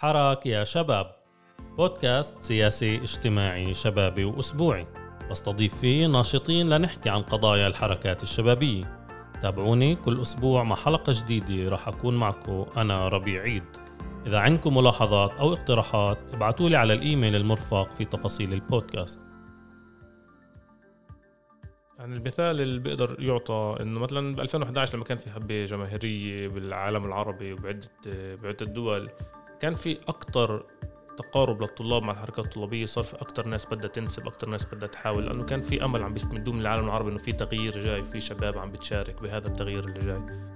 حراك يا شباب. بودكاست سياسي اجتماعي شبابي وأسبوعي. بستضيف فيه ناشطين لنحكي عن قضايا الحركات الشبابية. تابعوني كل أسبوع مع حلقة جديدة راح أكون معكم أنا ربيع عيد. إذا عندكم ملاحظات أو اقتراحات ابعتوا لي على الإيميل المرفق في تفاصيل البودكاست. يعني المثال اللي بيقدر يعطى إنه مثلا ب 2011 لما كان في حبة جماهيرية بالعالم العربي وبعده بعدة دول كان في أكثر تقارب للطلاب مع الحركات الطلابية صار في أكثر ناس بدها تنسب أكثر ناس بدها تحاول لأنه كان في أمل عم بيستمدوه من العالم العربي إنه في تغيير جاي في شباب عم بتشارك بهذا التغيير اللي جاي.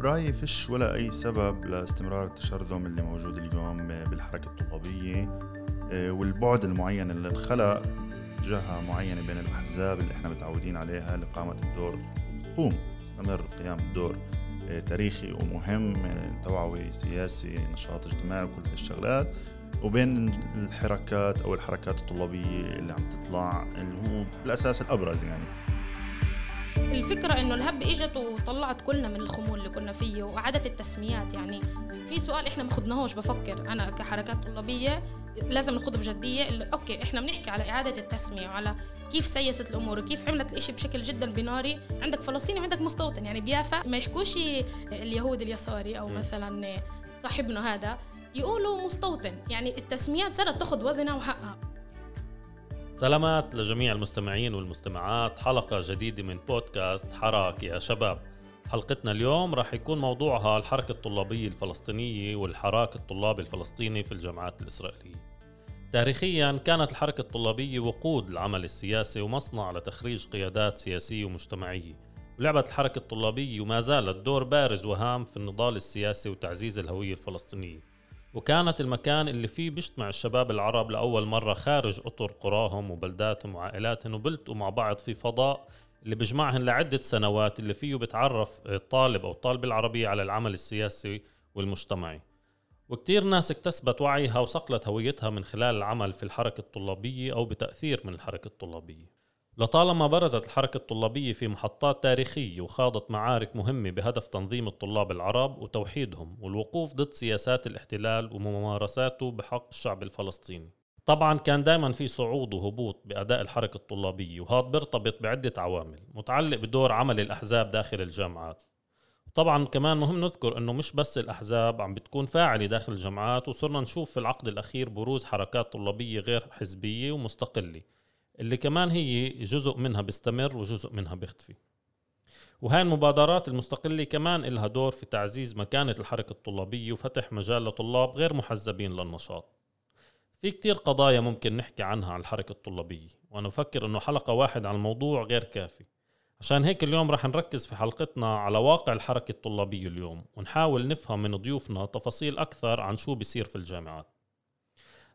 برأيي فيش ولا أي سبب لاستمرار التشرذم اللي موجود اليوم بالحركة الطلابية. آه، والبعد المعين اللي انخلق جهة معينة بين الأحزاب اللي إحنا متعودين عليها لإقامة الدور تقوم تستمر قيام الدور. تاريخي ومهم توعوي سياسي نشاط اجتماعي وكل هالشغلات. وبين الحركات أو الحركات الطلابية اللي عم تطلع اللي هو بالاساس الأبرز يعني. الفكرة إنه الهب إجت وطلعت كلنا من الخمول اللي كنا فيه وإعادة التسميات. يعني في سؤال إحنا ما خدناهوش بفكر أنا كحركات طلابية لازم ناخذه بجدية اللي أوكي إحنا بنحكي على إعادة التسمية وعلى كيف سيست الأمور وكيف عملت الإشي بشكل جدا binary. عندك فلسطيني وعندك مستوطن يعني بيافا ما يحكوش اليهود اليساري أو مثلا صاحبنا هذا يقولوا مستوطن. يعني التسميات صارت تاخذ وزنها وحقها. سلامات لجميع المستمعين والمستمعات. حلقة جديدة من بودكاست حراك يا شباب. حلقتنا اليوم راح يكون موضوعها الحركة الطلابية الفلسطينية والحراك الطلابي الفلسطيني في الجامعات الإسرائيلية. تاريخيا كانت الحركة الطلابية وقود العمل السياسي ومصنع لتخريج قيادات سياسية ومجتمعية. ولعبت الحركة الطلابية وما زالت دور بارز وهام في النضال السياسي وتعزيز الهوية الفلسطينية. وكانت المكان اللي فيه بيجتمع الشباب العرب لأول مرة خارج أطر قراهم وبلداتهم وعائلاتهم وبلتقوا مع بعض في فضاء اللي بيجمعهم لعدة سنوات اللي فيه بتعرف الطالب أو الطالب العربية على العمل السياسي والمجتمعي. وكتير ناس اكتسبت وعيها وصقلت هويتها من خلال العمل في الحركة الطلابية أو بتأثير من الحركة الطلابية. لطالما برزت الحركة الطلابية في محطات تاريخية وخاضت معارك مهمة بهدف تنظيم الطلاب العرب وتوحيدهم والوقوف ضد سياسات الاحتلال وممارساته بحق الشعب الفلسطيني. طبعا كان دائما في صعود وهبوط بأداء الحركة الطلابية وهذا بيرتبط بعدة عوامل متعلق بدور عمل الأحزاب داخل الجامعات. طبعا كمان مهم نذكر إنه مش بس الأحزاب عم بتكون فاعلة داخل الجامعات وصرنا نشوف في العقد الأخير بروز حركات طلابية غير حزبية ومستقلة. اللي كمان هي جزء منها بيستمر وجزء منها بيختفي. وهاي المبادرات المستقلة كمان إلها دور في تعزيز مكانة الحركة الطلابية وفتح مجال لطلاب غير محزبين للنشاط. في كتير قضايا ممكن نحكي عنها عن الحركة الطلابية وأنا بفكر أنه حلقة واحد عن الموضوع غير كافي. عشان هيك اليوم رح نركز في حلقتنا على واقع الحركة الطلابية اليوم ونحاول نفهم من ضيوفنا تفاصيل أكثر عن شو بيصير في الجامعات.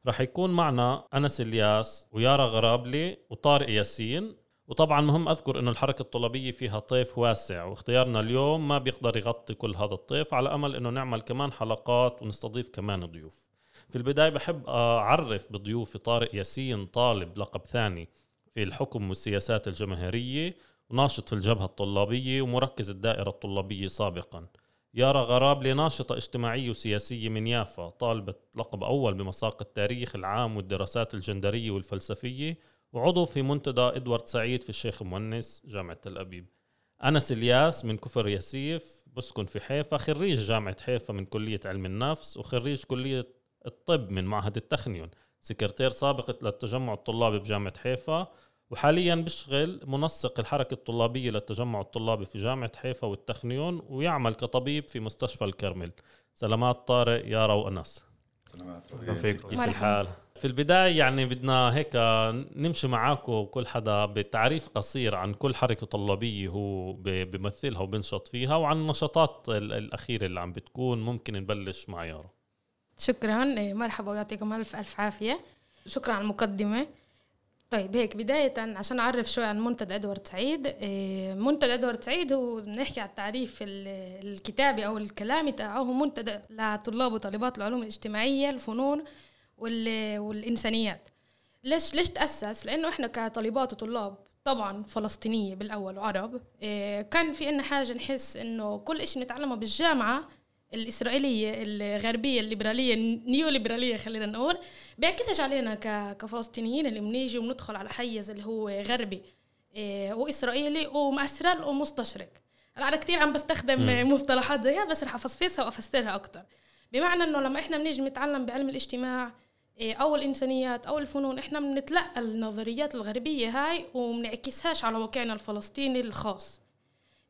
رح يكون معنا أنس إلياس ويارا غرابلي وطارق ياسين. وطبعا مهم أذكر أنه الحركة الطلابية فيها طيف واسع واختيارنا اليوم ما بيقدر يغطي كل هذا الطيف على أمل أنه نعمل كمان حلقات ونستضيف كمان ضيوف. في البداية بحب أعرف بضيوفي طارق ياسين طالب لقب ثاني في الحكم والسياسات الجماهيرية وناشط في الجبهة الطلابية ومركز الدائرة الطلابية سابقا. يارا غرابلي ناشطة اجتماعية وسياسية من يافا طالبة لقب أول بمساق التاريخ العام والدراسات الجندرية والفلسفية وعضو في منتدى إدوارد سعيد في الشيخ مونس جامعة تل أبيب. أنس إلياس من كفر ياسيف بسكن في حيفا خريج جامعة حيفا من كلية علم النفس وخريج كلية الطب من معهد التخنيون. سكرتير سابق للتجمع الطلابي بجامعة حيفا وحاليا بيشتغل منسق الحركة الطلابية للتجمع الطلابي في جامعة حيفا والتخنيون ويعمل كطبيب في مستشفى الكرمل. سلامات طارق يارا وأنس. سلامات. كيف الحال؟ في البداية يعني بدنا هيك نمشي معاكم كل حدا بتعريف قصير عن كل حركة طلابية هو بمثلها وبنشط فيها وعن النشاطات الأخيرة اللي عم بتكون ممكن نبلش مع يارا. شكرا. مرحبا ويعطيكم ألف ألف عافية. شكرا على المقدمة. طيب هيك بداية عشان أعرف شوي عن منتدى إدوارد سعيد إيه، منتدى إدوارد سعيد هو بنحكي على التعريف الكتابي أو الكلامي تاعه هو منتدى لطلاب وطالبات العلوم الاجتماعية الفنون والإنسانيات ليش ليش تأسس؟ لأنه إحنا كطالبات وطلاب طبعا فلسطينية بالأول وعرب إيه، كان في عنا حاجة نحس إنه كل إشي نتعلمه بالجامعة الإسرائيلية الغربية الليبرالية النيو ليبراليه خلينا نقول بيعكسش علينا كفلسطينيين اللي بنيجي وبندخل على حيز اللي هو غربي إيه وإسرائيلي ومأسرل ومستشرق. أنا كثير عم بستخدم م. مصطلحات زيها بس رح افصفصها وأفسرها أكثر بمعنى إنه لما إحنا بنيجي نتعلم بعلم الاجتماع إيه، أو الإنسانيات أو الفنون إحنا بنتلقى النظريات الغربية هاي ومنعكسهاش على واقعنا الفلسطيني الخاص.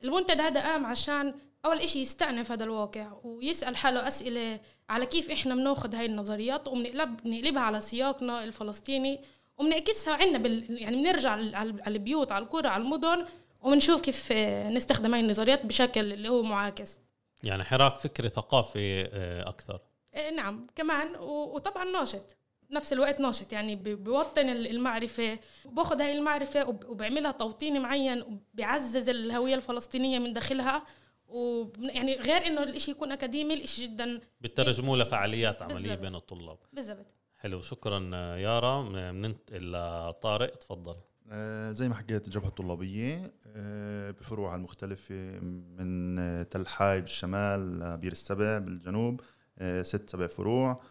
المنتدى هذا قام عشان أول إشي يستأنف هذا الواقع ويسأل حاله أسئلة على كيف إحنا بناخذ هاي النظريات وبنقلب بنقلبها على سياقنا الفلسطيني وبنعكسها عندنا بال... يعني بنرجع على البيوت على القرى على المدن وبنشوف كيف نستخدم هاي النظريات بشكل اللي هو معاكس. يعني حراك فكري ثقافي آه، أكثر. إيه، نعم كمان وطبعا ناشط نفس الوقت ناشط يعني بيوطن المعرفة وباخذ هاي المعرفة وبعملها توطين معين وبيعزز الهوية الفلسطينية من داخلها ويعني غير إنه الإشي يكون أكاديمي الإشي جدا بترجموه لفعاليات عملية بالزبط. بين الطلاب. بالضبط. حلو شكرا يارا. بننتقل لطارق تفضل. آه زي ما حكيت الجبهة الطلابية آه بفروعها المختلفة من تل حاي بالشمال لبير السبع بالجنوب آه ست سبع فروع.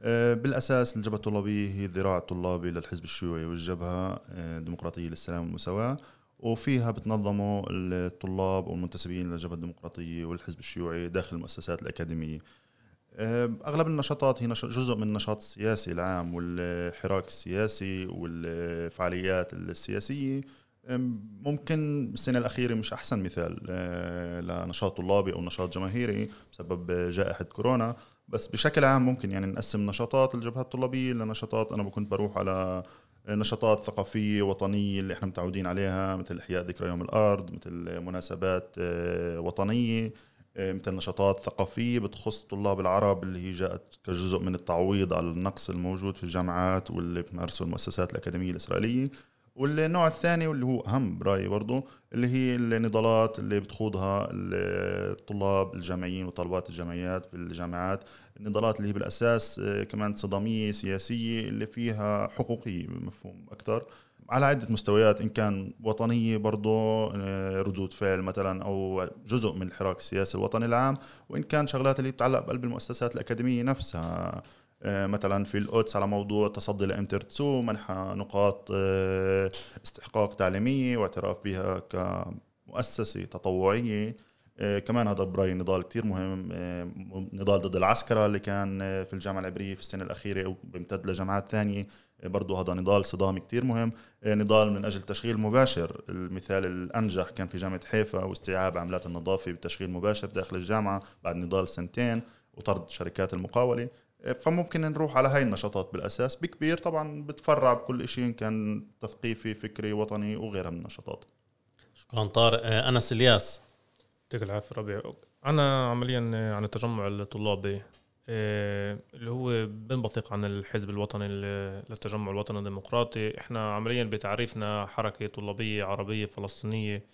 آه بالأساس الجبهة الطلابية هي الذراع الطلابي للحزب الشيوعي والجبهة آه، الديمقراطية للسلام والمساواة. وفيها بتنظموا الطلاب والمنتسبين للجبهة الديمقراطية والحزب الشيوعي داخل المؤسسات الأكاديمية. آه، أغلب النشاطات هي جزء من النشاط السياسي العام والحراك السياسي والفعاليات السياسية. ممكن السنة الأخيرة مش أحسن مثال آه، لنشاط طلابي أو نشاط جماهيري بسبب جائحة كورونا بس بشكل عام ممكن يعني نقسم نشاطات الجبهة الطلابية لنشاطات أنا كنت بروح على نشاطات ثقافية وطنية اللي إحنا متعودين عليها مثل إحياء ذكرى يوم الأرض مثل مناسبات آه، وطنية آه، مثل نشاطات ثقافية بتخص طلاب العرب اللي هي جاءت كجزء من التعويض على النقص الموجود في الجامعات واللي بتمارسه المؤسسات الأكاديمية الإسرائيلية. والنوع الثاني واللي هو أهم برأيي برضه اللي هي النضالات اللي بتخوضها الطلاب الجامعيين وطالبات الجامعيات بالجامعات. النضالات اللي هي بالأساس آه، كمان صدامية سياسية اللي فيها حقوقية بمفهوم أكثر. على عدة مستويات إن كان وطنية برضه آه، ردود فعل مثلا أو جزء من الحراك السياسي الوطني العام وإن كان شغلات اللي بتتعلق بقلب المؤسسات الأكاديمية نفسها آه، مثلا في القدس على موضوع تصدي لامتر تسو منح نقاط استحقاق تعليمية واعتراف بها كمؤسسة تطوعية. كمان هذا برأيي نضال كتير مهم نضال ضد العسكرة اللي كان في الجامعة العبرية في السنة الأخيرة وبيمتد لجامعات ثانية. برضو هذا نضال صدامي كتير مهم. نضال من أجل تشغيل مباشر المثال الأنجح كان في جامعة حيفا واستيعاب عملات النظافة بتشغيل مباشر داخل الجامعة بعد نضال سنتين وطرد شركات المقاولة. فممكن نروح على هاي النشاطات بالأساس. بكبير طبعا بتفرع بكل شيء إن كان تثقيفي فكري وطني وغيرها من النشاطات. شكرا طارق. آه، أنس إلياس. يعطيك العافيه ربيع أنا عمليا عن التجمع الطلابي آه، اللي هو بنبثق عن الحزب الوطني للتجمع الوطني الديمقراطي. إحنا عمليا بتعريفنا حركة طلابية عربية فلسطينية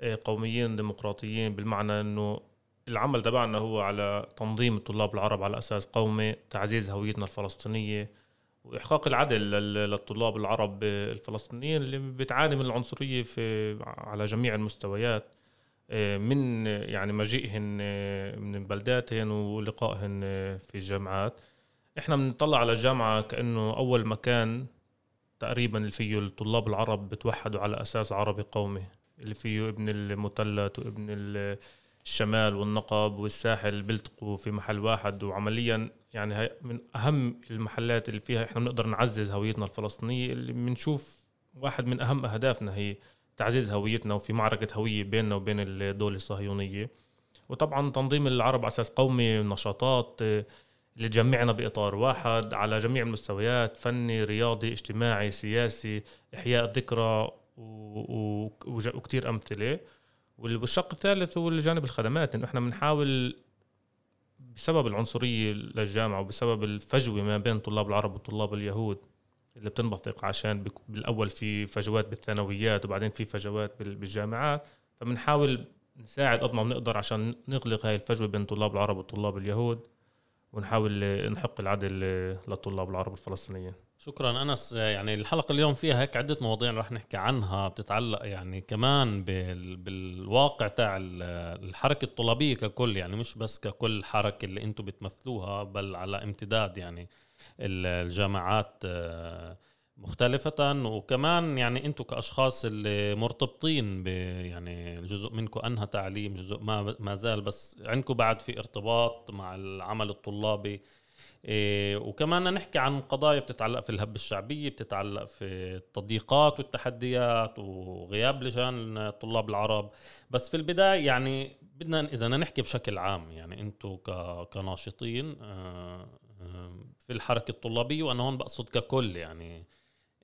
آه، قوميين ديمقراطيين بالمعنى إنه العمل تبعنا هو على تنظيم الطلاب العرب على أساس قومي تعزيز هويتنا الفلسطينية وإحقاق العدل للطلاب العرب الفلسطينيين اللي بتعاني من العنصرية في على جميع المستويات. من يعني مجيئهن آه، من بلداتهن ولقائهن في الجامعات. إحنا بنطلع على الجامعة كأنه أول مكان تقريبا اللي فيه الطلاب العرب بتوحدوا على أساس عربي قومي اللي فيه ابن المثلث وابن الشمال والنقب والساحل بيلتقوا في محل واحد. وعمليا يعني هي من أهم المحلات اللي فيها إحنا بنقدر نعزز هويتنا الفلسطينية اللي بنشوف واحد من أهم أهدافنا هي تعزيز هويتنا وفي معركة هوية بيننا وبين الدولة الصهيونية. وطبعا تنظيم العرب على أساس قومي نشاطات اللي تجمعنا بإطار واحد على جميع المستويات فني رياضي اجتماعي سياسي إحياء ذكرى وكثير أمثلة. والشق الثالث هو الجانب الخدمات إنه إحنا بنحاول بسبب العنصرية للجامعة وبسبب الفجوة ما بين طلاب العرب وطلاب اليهود اللي بتنبثق عشان بالأول في فجوات بالثانويات وبعدين في فجوات بالجامعات. فبنحاول نساعد قد ما بنقدر عشان نغلق هاي الفجوة بين طلاب العرب وطلاب اليهود ونحاول نحق العدل للطلاب العرب الفلسطينيين. شكرا أنس. يعني الحلقة اليوم فيها هيك عدة مواضيع رح نحكي عنها بتتعلق يعني كمان بال... بالواقع تاع الحركة الطلابية ككل يعني مش بس ككل حركة اللي أنتم بتمثلوها بل على امتداد يعني. الجامعات آه، مختلفة وكمان يعني أنتم كأشخاص اللي مرتبطين ب يعني جزء منكم انهى تعليم جزء ما ما زال بس عندكم بعد في ارتباط مع العمل الطلابي. إيه وكمان نحكي عن قضايا بتتعلق في الهبة الشعبية بتتعلق في التضييقات والتحديات وغياب لجان الطلاب العرب. بس في البداية يعني بدنا إذا نحكي بشكل عام يعني أنتم كناشطين آه، في الحركة الطلابية وأنا هون بقصد ككل يعني.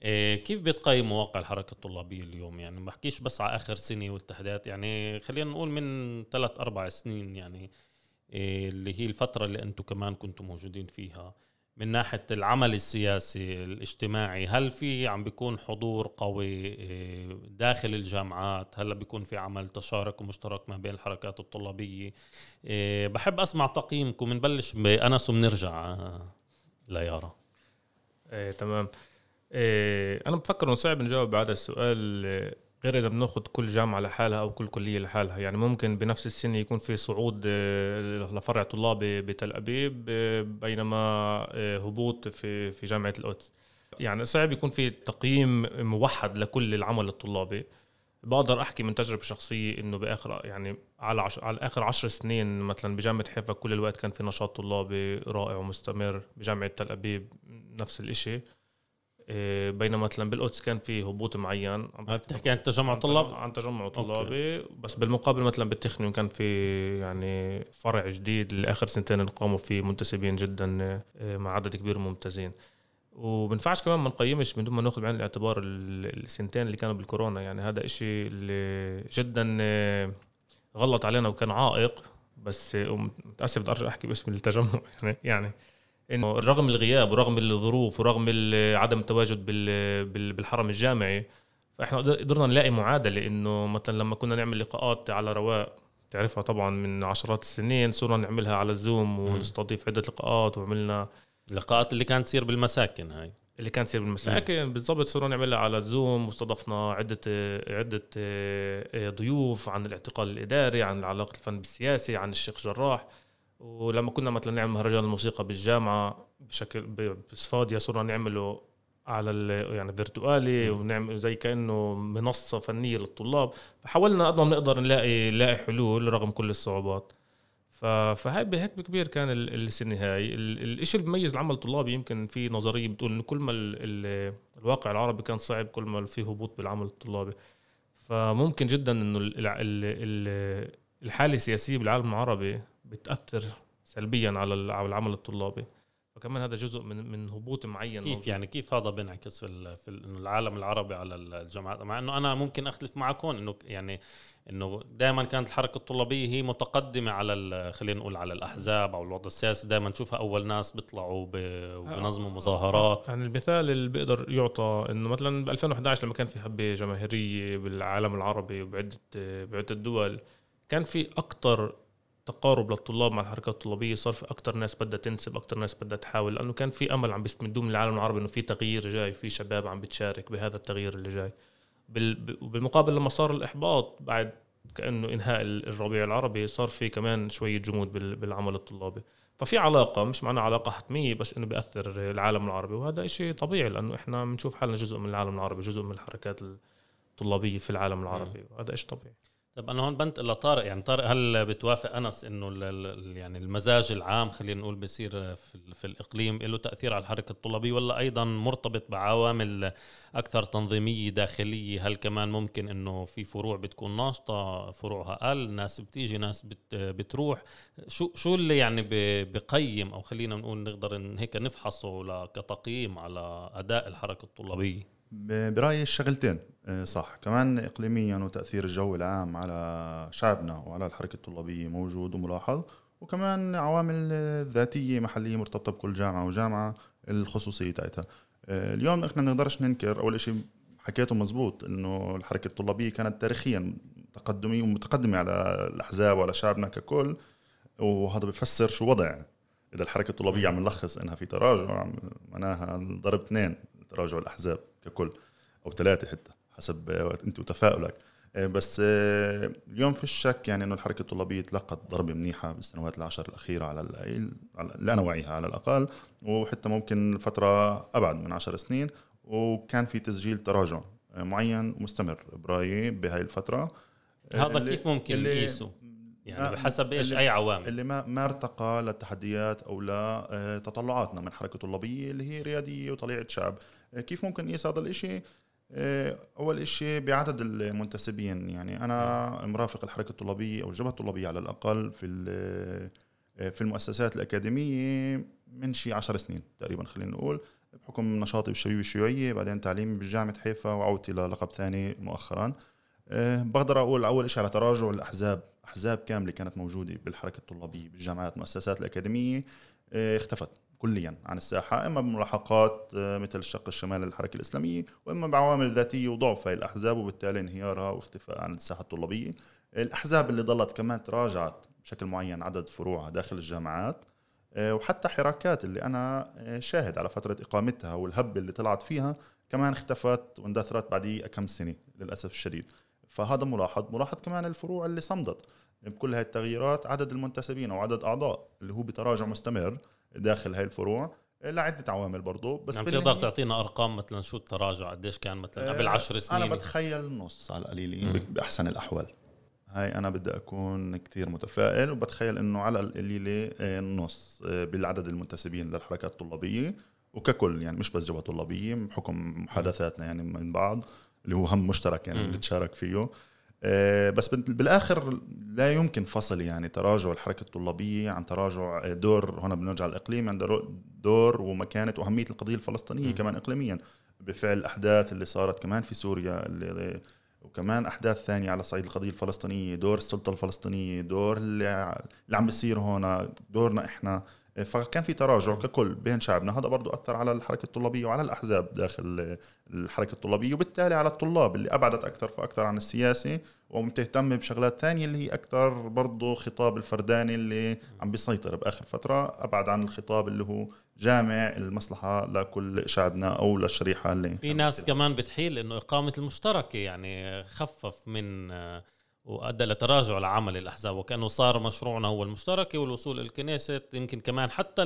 إيه كيف بتقيموا واقع الحركة الطلابية اليوم؟ يعني ما بحكيش بس على آخر سنة والتحديات يعني خلينا نقول من ثلاث أربع سنين يعني إيه اللي هي الفترة اللي أنتم كمان كنتم موجودين فيها. من ناحية العمل السياسي الاجتماعي هل في عم بيكون حضور قوي إيه داخل الجامعات؟ هلا بيكون في عمل تشارك ومشترك ما بين الحركات الطلابية؟ إيه بحب أسمع تقييمكم بنبلش بأنس وبنرجع آه، ليارا. إيه تمام. إيه أنا بفكر إنه صعب نجاوب على السؤال غير إذا بناخذ كل جامعة لحالها أو كل كلية لحالها. يعني ممكن بنفس السنة يكون في صعود آه، لفرع طلابي بتل أبيب آه، بينما آه، هبوط في في جامعة القدس يعني صعب يكون في تقييم موحد لكل العمل الطلابي. بقدر أحكي من تجربة شخصية إنه بآخر يعني على عش... على آخر عشر سنين مثلا بجامعة حيفا كل الوقت كان في نشاط طلابي رائع ومستمر. بجامعة تل أبيب نفس الشيء بينما مثلا بالقدس كان في هبوط معين. بتحكي عن تجمع طلاب؟ عن تجمع طلابي. بس بالمقابل مثلا بالتخنيوم كان في يعني فرع جديد لآخر سنتين قاموا فيه منتسبين جدا إيه، مع عدد كبير ممتازين وبنفعش كمان ما نقيمش من دون ما ناخذ بعين الاعتبار السنتين اللي كانوا بالكورونا. يعني هذا إشي اللي جدا إيه، غلط علينا وكان عائق. بس متاسف بدي أرجع أحكي باسم التجمع يعني يعني إنه رغم الغياب ورغم الظروف ورغم عدم التواجد بالحرم الجامعي فإحنا قدرنا نلاقي معادلة إنه مثلا لما كنا نعمل لقاءات على رواق تعرفها طبعا من عشرات السنين صرنا نعملها على الزوم ونستضيف عدة لقاءات وعملنا اللقاءات اللي كانت تصير بالمساكن هاي. اللي كانت تصير بالمساكن. بالضبط صرنا نعملها على الزوم واستضفنا عده عدة آه، ضيوف عن الاعتقال الإداري عن علاقه الفن بالسياسي عن الشيخ جراح. ولما كنا مثلا نعمل مهرجان الموسيقى بالجامعة بشكل بصفاديا صرنا نعمله على يعني فيرتوالي ونعمل زي كأنه منصة فنية للطلاب. فحاولنا قد ما بنقدر نلاقي نلاقي حلول رغم كل الصعوبات. فهي بهيك بكبير كان السنة هاي. الشيء اللي بيميز العمل الطلابي يمكن في نظرية بتقول إنه كل ما الواقع العربي كان صعب كل ما في هبوط بالعمل الطلابي. فممكن جدا إنه الحالة السياسية بالعالم العربي بتأثر سلبيا على العمل الطلابي. فكمان هذا جزء من من هبوط معين كيف موجود. يعني كيف هذا بينعكس في في العالم العربي على الجامعات مع إنه أنا ممكن أختلف معكم إنه يعني إنه دائما كانت الحركة الطلابية هي متقدمة على خلينا نقول على الأحزاب أو الوضع السياسي. دائما نشوفها أول ناس بيطلعوا وبنظموا مظاهرات. يعني المثال اللي بيقدر يعطى إنه مثلا ب 2011 لما كان في حبة جماهيرية بالعالم العربي وبعدة بعدة دول كان في أكثر تقارب للطلاب مع الحركات الطلابية صار في أكثر ناس بدها تنسب أكثر ناس بدها تحاول لأنه كان في أمل عم بيستمدوه من العالم العربي إنه في تغيير جاي في شباب عم بتشارك بهذا التغيير اللي جاي. بالمقابل لما صار الإحباط بعد كأنه إنهاء الربيع العربي صار في كمان شوية جمود بالعمل الطلابي. ففي علاقة مش معناها علاقة حتمية بس إنه بيأثر العالم العربي وهذا شيء طبيعي لأنه إحنا بنشوف حالنا جزء من العالم العربي جزء من الحركات الطلابية في العالم العربي وهذا شيء طبيعي. طب أنا هون بنتقل لطارق. يعني طارق هل بتوافق أنس إنه يعني المزاج العام خلينا نقول بصير في, في الإقليم له تأثير على الحركة الطلابية ولا أيضا مرتبط بعوامل أكثر تنظيمية داخلية؟ هل كمان ممكن إنه في فروع بتكون ناشطة فروعها أقل ناس بتيجي ناس بت بتروح؟ شو شو اللي يعني بقيم أو خلينا نقول نقدر هيك نفحصه كتقييم على أداء الحركة الطلابية؟ برأيي الشغلتين آه، صح. كمان اقليميا وتأثير الجو العام على شعبنا وعلى الحركة الطلابية موجود وملاحظ. وكمان عوامل ذاتية محلية مرتبطة بكل جامعة وجامعة الخصوصية تاعتها. آه، اليوم إحنا ما نقدرش ننكر أول شيء حكيته مزبوط إنه الحركة الطلابية كانت تاريخيا تقدميه ومتقدمة على الأحزاب وعلى شعبنا ككل. وهذا بفسر شو وضع. إذا الحركة الطلابية عم نلخص إنها في تراجع معناها ضرب اثنين تراجع الأحزاب. ككل أو ثلاثة حتى حسب أنت وتفاؤلك. آه، بس آه، اليوم في الشك يعني إنه الحركة الطلابية تلقت ضربة منيحة بالسنوات العشر الأخيرة على اللي أنا واعيها على الأقل وحتى ممكن فترة أبعد من عشر سنين وكان في تسجيل تراجع آه، معين مستمر برأيي بهاي الفترة. هذا كيف ممكن نقيسه؟ يعني بحسب إيش؟ أي عوامل. اللي ما ما ارتقى للتحديات أو لتطلعاتنا من حركة طلابية اللي هي ريادية وطليعة شعب. كيف ممكن نقيس هذا الإشي؟ آه، أول شيء بعدد المنتسبين. يعني أنا مرافق الحركة الطلابية أو الجبهة الطلابية على الأقل في آه، في المؤسسات الأكاديمية من شي عشر سنين تقريبا خلينا نقول بحكم نشاطي بالشبيبه الشيوعيه بعدين تعليمي بجامعة حيفا وعودتي للقب ثاني مؤخرا. آه، بقدر أقول أول شيء على تراجع الأحزاب أحزاب كاملة كانت موجودة بالحركة الطلابية بالجامعات المؤسسات الأكاديمية اختفت. كليا عن الساحة إما بملاحقات آه، مثل الشق الشمالي للحركة الإسلامية وإما بعوامل ذاتية وضعف هاي الأحزاب وبالتالي انهيارها واختفاء عن الساحة الطلابية. الأحزاب اللي ضلت كمان تراجعت بشكل معين عدد فروعها داخل الجامعات. آه، وحتى حراكات اللي أنا آه، شاهد على فترة إقامتها والهب اللي طلعت فيها كمان اختفت واندثرت بعد كم سنة للأسف الشديد. فهذا ملاحظ ملاحظ كمان الفروع اللي صمدت. بكل هاي التغييرات عدد المنتسبين أو عدد أعضاء اللي هو بتراجع مستمر داخل هاي الفروع لعدة عوامل برضه بس يعني بتقدر تعطينا أرقام مثلا شو التراجع؟ قديش كان مثلا قبل 10 آه، سنين؟ أنا بتخيل نص على القليل بأحسن الأحوال. هاي أنا بدي أكون كتير متفائل وبتخيل إنه على القليلة آه، نص آه، بالعدد المنتسبين للحركات الطلابية وككل يعني مش بس جبهة طلابية بحكم محادثاتنا يعني من بعض اللي هو هم مشترك يعني بنتشارك فيه. آه، بس بالآخر لا يمكن فصل يعني تراجع الحركة الطلابية عن تراجع آه، دور هنا بنرجع الإقليم عند دور ومكانة وأهمية القضية الفلسطينية م. كمان اقليميا بفعل الاحداث اللي صارت كمان في سوريا اللي وكمان أحداث ثانية على صعيد القضية الفلسطينية دور السلطة الفلسطينية دور اللي, اللي عم بيصير هون دورنا إحنا فكان في تراجع ككل بين شعبنا. هذا برضو أثر على الحركة الطلابية وعلى الأحزاب داخل الحركة الطلابية وبالتالي على الطلاب اللي أبعدت أكثر فأكثر عن السياسة ومتهتم بشغلات ثانية اللي هي أكثر برضو خطاب الفرداني اللي عم بيسيطر بآخر فترة أبعد عن الخطاب اللي هو جامع المصلحة لكل شعبنا أو للشريحة اللي في ناس كمان بتحيل إنه إقامة المشتركة يعني خفف من وأدى لتراجع لعمل الأحزاب وكأنه صار مشروعنا هو المشتركه والوصول الكنيسة يمكن كمان حتى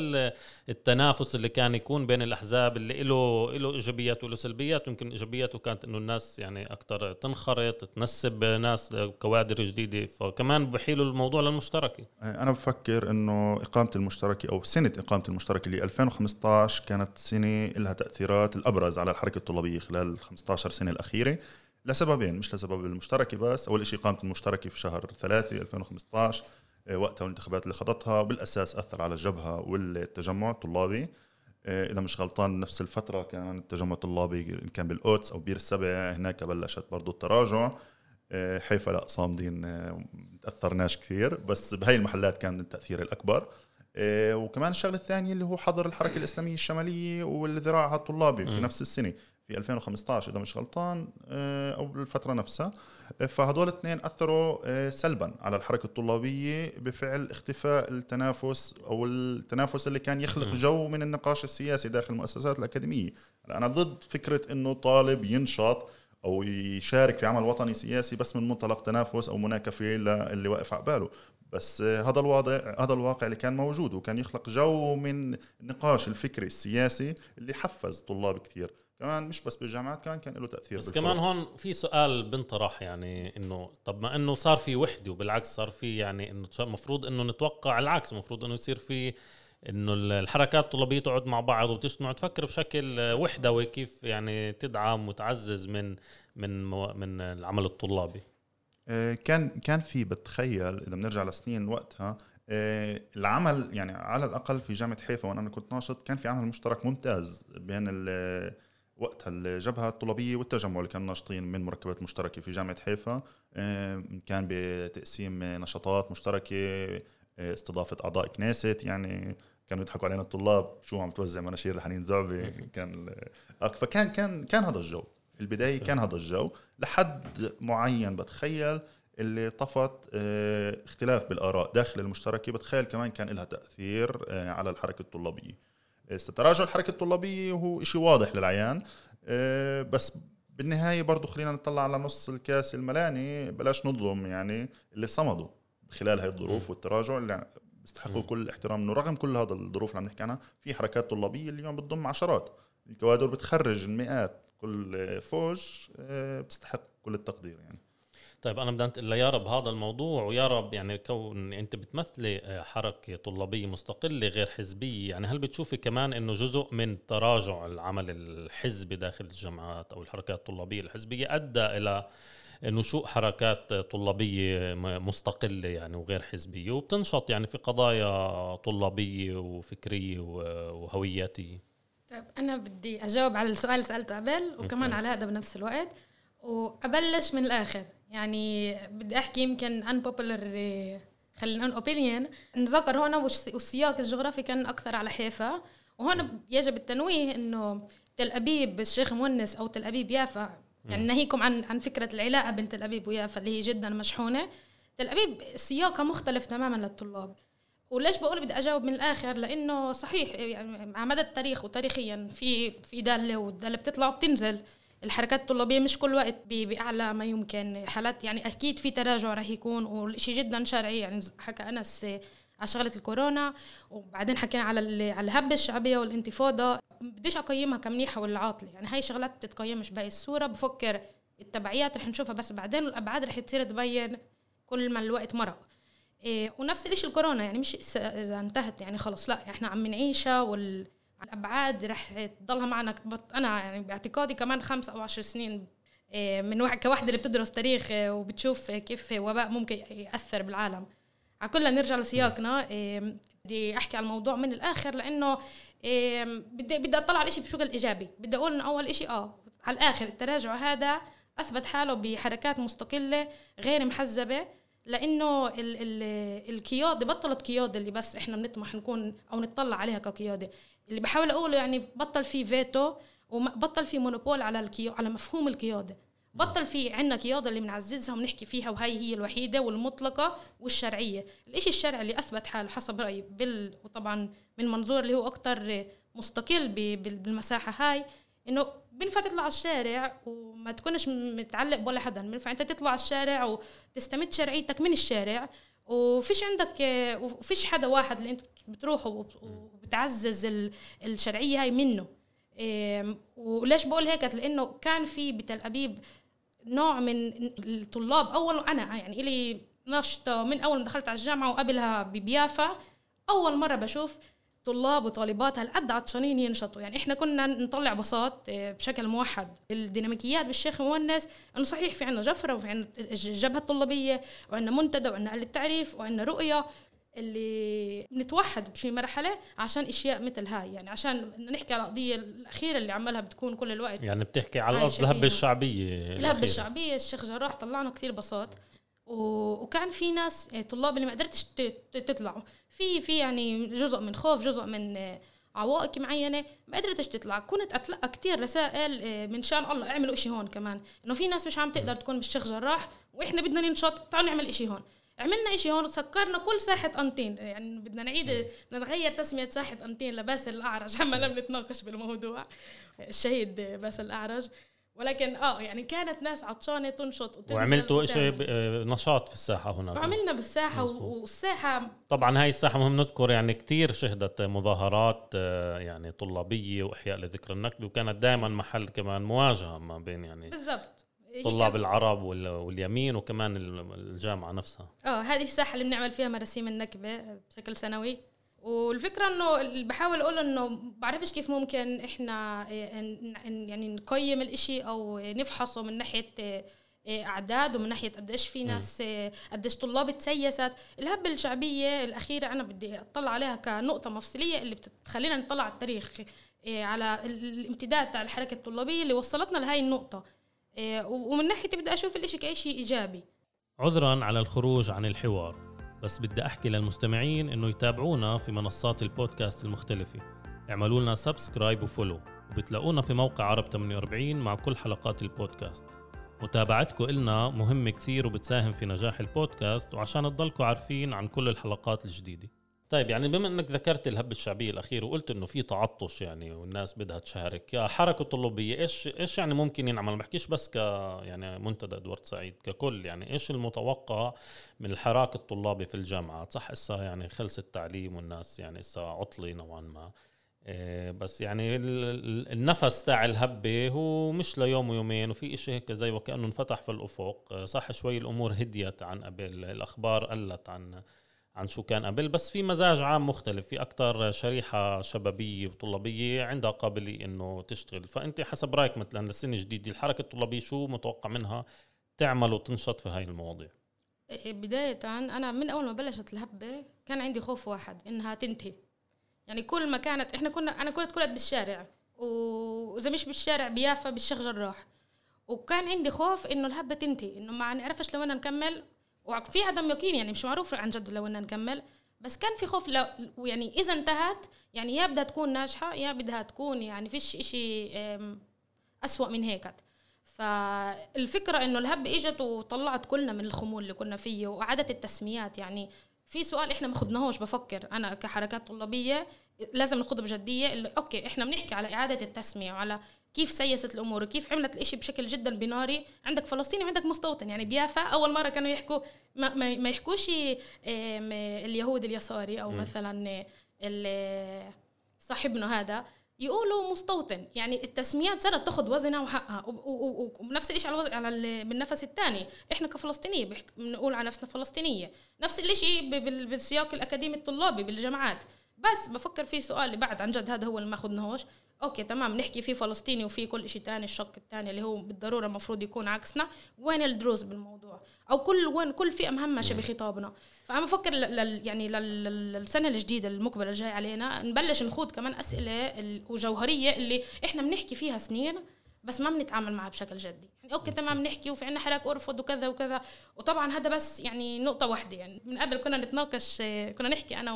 التنافس اللي كان يكون بين الأحزاب اللي له له إيجابيات وله سلبيات يمكن إيجابياته كانت إنه الناس يعني أكثر تنخرط تنسب ناس كوادر جديدة فكمان بحيلوا الموضوع للمشتركه أنا بفكر إنه إقامة المشتركه أو سنة إقامة المشتركه اللي 2015 كانت سنة لها تأثيرات الأبرز على الحركة الطلابية خلال ال 15 سنة الأخيرة. لسببين مش لسبب المشتركة بس أول شيء قامت المشتركة في شهر 3 2015 آه، وقتها الانتخابات اللي خضتها بالأساس أثر على الجبهه والتجمع الطلابي. آه، إذا مش غلطان نفس الفترة كان التجمع الطلابي كان بالقدس أو بير السبع هناك بلشت برضه التراجع. آه، حيفا لا صامدين تأثرناش كثير بس بهاي المحلات كان التأثير الأكبر. وكمان الشغلة الثانية اللي هو حظر الحركة الإسلامية الشمالية والذراع الطلابي في نفس السنة. في 2015 إذا مش غلطان آه، أو الفترة نفسها. آه، فهدول الاثنين أثروا آه، سلبا على الحركة الطلابية بفعل اختفاء التنافس أو التنافس اللي كان يخلق جو من النقاش السياسي داخل المؤسسات الأكاديمية. أنا ضد فكرة إنه طالب ينشط أو يشارك في عمل وطني سياسي بس من منطلق تنافس أو مناكفة للي واقف على باله. بس هذا الوضع هذا الواقع اللي كان موجود وكان يخلق جو من النقاش الفكري السياسي اللي حفز طلاب كثير. كمان مش بس بالجامعات كان كان له تأثير بس كمان هون في سؤال بنطرح يعني إنه طب ما إنه صار في وحدة وبالعكس صار في يعني إنه المفروض إنه نتوقع العكس المفروض إنه يصير في إنه الحركات الطلابية تقعد مع بعض وتجتمع تفكر بشكل وحدوي كيف يعني تدعم وتعزز من من من العمل الطلابي. آه، كان كان في بتخيل إذا بنرجع لسنين وقتها آه، العمل يعني على الأقل في جامعة حيفا وأنا كنت ناشط كان في عمل مشترك ممتاز بين وقتها الجبهة الطلابية والتجمع اللي كانوا ناشطين من مركبات مشتركة في جامعة حيفا. كان بتقسيم نشاطات مشتركة آه، استضافة أعضاء كنيست يعني كانوا يضحكوا علينا الطلاب شو عم توزع مناشير لحنين زعبي كان فكان كان كان هذا الجو. في البدايه كان هذا الجو. لحد معين بتخيل اللي طفت آه، اختلاف بالآراء داخل المشتركة. بتخيل كمان كان لها تأثير آه، على الحركة الطلابية. تراجع الحركة الطلابية هو شيء واضح للعيان. آه، بس بالنهاية برضه خلينا نطلع على نص الكاس الملاني. بلاش نظلم يعني اللي صمدوا خلال هاي الظروف والتراجع اللي بيستحقوا كل الاحترام إنه رغم كل هذا الظروف اللي عم نحكي عنها في حركات طلابية اليوم بتضم عشرات. الكوادر بتخرج المئات كل فوج بتستحق كل التقدير يعني. طيب أنا بدي انتقل ليارا بهذا الموضوع ويارا يعني كون أنت بتمثلي آه، حركة طلابية مستقلة غير حزبية يعني هل بتشوفي كمان إنه جزء من تراجع العمل الحزبي داخل الجامعات أو الحركات الطلابية الحزبية أدى إلى نشوء حركات طلابية مستقلة يعني وغير حزبية وبتنشط يعني في قضايا طلابية وفكرية وهوياتية؟ طيب أنا بدي أجاوب على السؤال اللي سألته قبل وكمان على هذا بنفس الوقت وأبلش من الآخر. يعني بدي أحكي يمكن unpopular خلينا نقول اوبينيون نذكر هون والسياق الجغرافي كان أكثر على حيفا. وهون يجب التنويه إنه تل أبيب الشيخ مونس أو تل أبيب يافا. يعني ناهيكم عن عن فكرة العلاقة بين تل أبيب ويافا اللي هي جدا مشحونة. تل أبيب سياقها مختلف تماما للطلاب. وليش بقول بدي أجاوب من الآخر؟ لأنه صحيح يعني على مدى التاريخ وتاريخيا في في دالة والدالة بتطلع وبتنزل. الحركات الطلابية مش كل وقت بأعلى ما يمكن. حالات يعني أكيد في تراجع رح يكون وشيء جدا شرعي. يعني حكى أنس على شغلة الكورونا وبعدين حكينا على على الهبة الشعبية والانتفاضة. بديش أقيمها كمنيحة ولا عاطله يعني هاي شغلات بتتقيمش باقي الصورة. بفكر التبعيات رح نشوفها. بس بعدين الأبعاد رح تصير تبين كل ما الوقت مرق. إيه ونفس الشيء الكورونا. يعني مش إذا انتهت يعني خلص. لا إحنا عم نعيشها وال الأبعاد رح تضلها معنا أنا يعني باعتقادي كمان خمس أو عشر سنين إيه، من واحد كواحدة اللي بتدرس تاريخ إيه، وبتشوف كيف وباء ممكن يأثر بالعالم. على كلنا نرجع لسياقنا. إيه، بدي أحكي على الموضوع من الآخر لأنه بدي بدي أطلع على الشيء بشكل إيجابي. بدي أقول إنه أول شيء آه على الآخر التراجع هذا أثبت حاله بحركات مستقلة غير محزبة. لأنه ال ال القياده بطلت قياده اللي بس إحنا بنطمح نكون أو نطلع عليها كقياده اللي بحاول أقوله يعني بطل في فيتو وبطل في מונופול على الكيو على مفهوم القياده بطل في عندنا قياده اللي بنعززها وبنحكي فيها وهي هي الوحيدة والمطلقة والشرعية. الإشي الشرعي اللي أثبت حاله حسب رأيي بال وطبعا من منظور اللي هو أكثر مستقل بالمساحة هاي إنه بينفع تطلع على الشارع وما تكونش متعلق بولا حدا. بينفع انت تطلع على الشارع وتستمد شرعيتك من الشارع وفيش عندك وفيش حدا واحد اللي انت بتروح وبتعزز الشرعية هاي منه. وليش بقول هيك؟ لأنه كان في بتل أبيب نوع من الطلاب. أول أنا يعني إلي نشطه من أول ما دخلت على الجامعة وقبلها ببيافا أول مرة بشوف طلاب وطالبات هالقد عطشانين ينشطوا. يعني إحنا كنا نطلع بساط آه، بشكل موحد. الديناميكيات بالشيخ مونس إنه صحيح في عندنا جفرة وفي عندنا الجبهة الطلابية وعندنا منتدى وعندنا آلة التعريف وعندنا رؤية اللي نتوحد بشي مرحلة عشان أشياء مثل هاي. يعني عشان نحكي على القضية الأخيرة اللي عملها بتكون كل الوقت يعني بتحكي على قصد الهبة الشعبية الهبة الشعبية الشيخ جراح طلعنا كثير بساط وكان في ناس يعني طلاب اللي ما قدرتش تطلعوا. في في يعني جزء من خوف جزء من عوائق معينة ما قدرتش تطلع. كنت أتلقى كثير رسائل آه، من شان الله اعملوا إشي هون كمان. إنه في ناس مش عم تقدر تكون بالشيخ جراح وإحنا بدنا ننشط تعالوا نعمل إشي هون. عملنا إشي هون سكرنا كل ساحة أنطين يعني بدنا نعيد بدنا نغير تسمية ساحة أنطين لباسل الأعرج. عما لم نتناقش بالموضوع. الشهيد باسل الأعرج. ولكن آه يعني كانت ناس عطشانة تنشط وعملتوا شيء آه، نشاط في الساحة هناك. وعملنا بالساحة مزبوط. والساحة طبعا هاي الساحة مهم نذكر يعني كثير شهدت مظاهرات آه، يعني طلابية وإحياء لذكر النكبة وكانت دائما محل كمان مواجهة ما بين يعني بالضبط. طلاب العرب واليمين وكمان الجامعة نفسها. آه هذه الساحة اللي بنعمل فيها مراسيم النكبة بشكل سنوي. والفكرة إنه اللي بحاول أقول إنه بعرفش كيف ممكن إحنا آه، يعني نقيم الإشي أو نفحصه من ناحية آه، أعداد ومن ناحية قديش في ناس آه، قديش طلاب تسيست. الهبة الشعبية الأخيرة أنا بدي أطلع عليها كنقطة مفصلية اللي بتخلينا نطلع على التاريخ على الامتداد تاع الحركة الطلابية اللي وصلتنا لهي النقطة ومن ناحيتي بدي أشوف الإشي كشيء إيجابي. عذرا على الخروج عن الحوار. بس بدي أحكي للمستمعين إنه يتابعونا في منصات البودكاست المختلفة. اعملوا لنا subscribe و follow وبتلاقونا في موقع عرب 48 مع كل حلقات البودكاست. متابعتكم إلنا مهمة كثير وبتساهم في نجاح البودكاست وعشان تضلكم عارفين عن كل الحلقات الجديدة. طيب يعني بما إنك ذكرت الهبة الشعبية الأخيرة وقلت إنه في تعطش يعني والناس بدها تشارك حركة طلابية إيش إيش يعني ممكن ينعمل؟ ما بحكيش بس ك يعني منتدى إدوارد سعيد ككل يعني إيش المتوقع من الحراك الطلابي في الجامعات صح هسه يعني خلص التعليم والناس يعني هسه عطلي نوعا ما. إيه، بس يعني النفس تاع الهبة هو مش ليوم ويومين وفي إشي هيك زي وكأنه انفتح في الأفق. صح شوي الأمور هديت عن قبل الأخبار قلت عن عن شو كان قبل بس في مزاج عام مختلف في أكثر شريحة شبابية وطلابية عندها قابلية إنه تشتغل. فأنت حسب رأيك مثلا للسنة الجديدة الحركة الطلابية شو متوقع منها تعمل وتنشط في هاي المواضيع؟ إيه، بداية أنا من أول ما بلشت الهبة كان عندي خوف واحد إنها تنتهي. يعني كل ما كانت إحنا كنا أنا كنت اتولدت بالشارع وإذا مش بالشارع بيافا بالشيخ جراح. وكان عندي خوف إنه الهبة تنتهي إنه ما نعرفش لو أنا نكمل وفي عدم يقين يعني مش معروف عن جد لو بدنا نكمل. بس كان في خوف لو يعني إذا انتهت يعني يا بدها تكون ناجحة يا بدها تكون يعني فيش إشي أسوأ من هيك. فالفكرة إنه الهب إجت وطلعت كلنا من الخمول اللي كنا فيه وعادت التسميات. يعني في سؤال إحنا ما خدناهوش بفكر أنا كحركات طلابية. لازم ناخذه بجدية اللي أوكي إحنا بنحكي على إعادة التسمية وعلى كيف سيست الأمور وكيف عملت الإشي بشكل جدا بناري عندك فلسطيني وعندك مستوطن. يعني بيافا أول مرة كانوا يحكوا ما, ما, ما يحكوش اليهود اليساري أو م. مثلا صاحبنا هذا يقولوا مستوطن. يعني التسميات صارت تاخذ وزنها وحقها. ونفس الشيء على الوزن على بالنفس الثاني. إحنا كفلسطينية بنقول على نفسنا فلسطينية. نفس الشيء بالسياق الأكاديمي الطلابي بالجامعات. بس بفكر في سؤال بعد عن جد هذا هو اللي ما اخذناهوش أوكي تمام نحكي في فلسطيني وفي كل شيء تاني الشق الثاني اللي هو بالضرورة المفروض يكون عكسنا. وين الدروس بالموضوع؟ أو كل وين كل فئة مهمشه بخطابنا فأنا بفكر لل يعني للسنة الجديدة المقبلة الجاي علينا نبلش نخوض كمان أسئلة وجوهرية اللي إحنا بنحكي فيها سنين بس ما بنتعامل معها بشكل جدي. يعني أوكي تمام نحكي وفي عنا حراك أرفض وكذا وكذا. وطبعا هذا بس يعني نقطة واحدة يعني من قبل كنا نتناقش كنا نحكي أنا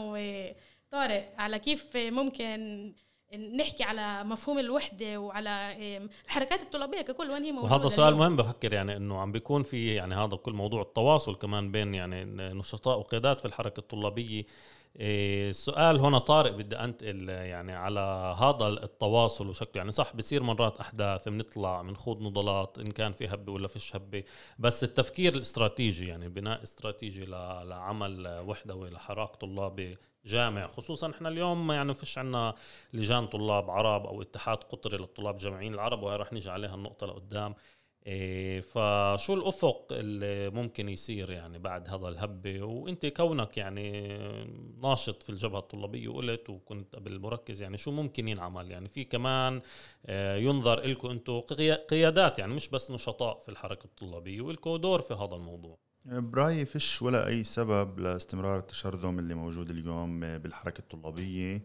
وطارق على كيف ممكن نحكي على مفهوم الوحدة وعلى الحركات الطلابية ككل وين هي موجودة وهذا سؤال مهم بفكر يعني إنه عم بيكون في يعني هذا كل موضوع التواصل كمان بين يعني نشطاء وقيادات في الحركة الطلابية. السؤال هنا طارق بدي أنتقل يعني على هذا التواصل وشكله. يعني صح بصير مرات أحداث بنطلع بنخوض نضالات إن كان في هبة ولا فيش هبة. بس التفكير الاستراتيجي يعني بناء استراتيجي لعمل وحدة ولحراك طلابي جامع خصوصا إحنا اليوم يعني فيش عنا لجان طلاب عرب أو اتحاد قطري للطلاب الجامعيين العرب وهي رح نيجي عليها النقطة لقدام. إيه فشو الأفق اللي ممكن يصير يعني بعد هذا الهبة؟ وإنت كونك يعني ناشط في الجبهة الطلابية وقلت وكنت قبل مركز يعني شو ممكن ينعمل؟ يعني في كمان آه، ينظر لكم أنتم قيادات يعني مش بس نشطاء في الحركة الطلابية ولكم دور في هذا الموضوع. برايي فيش ولا أي سبب لاستمرار التشرذم اللي موجود اليوم بالحركة الطلابية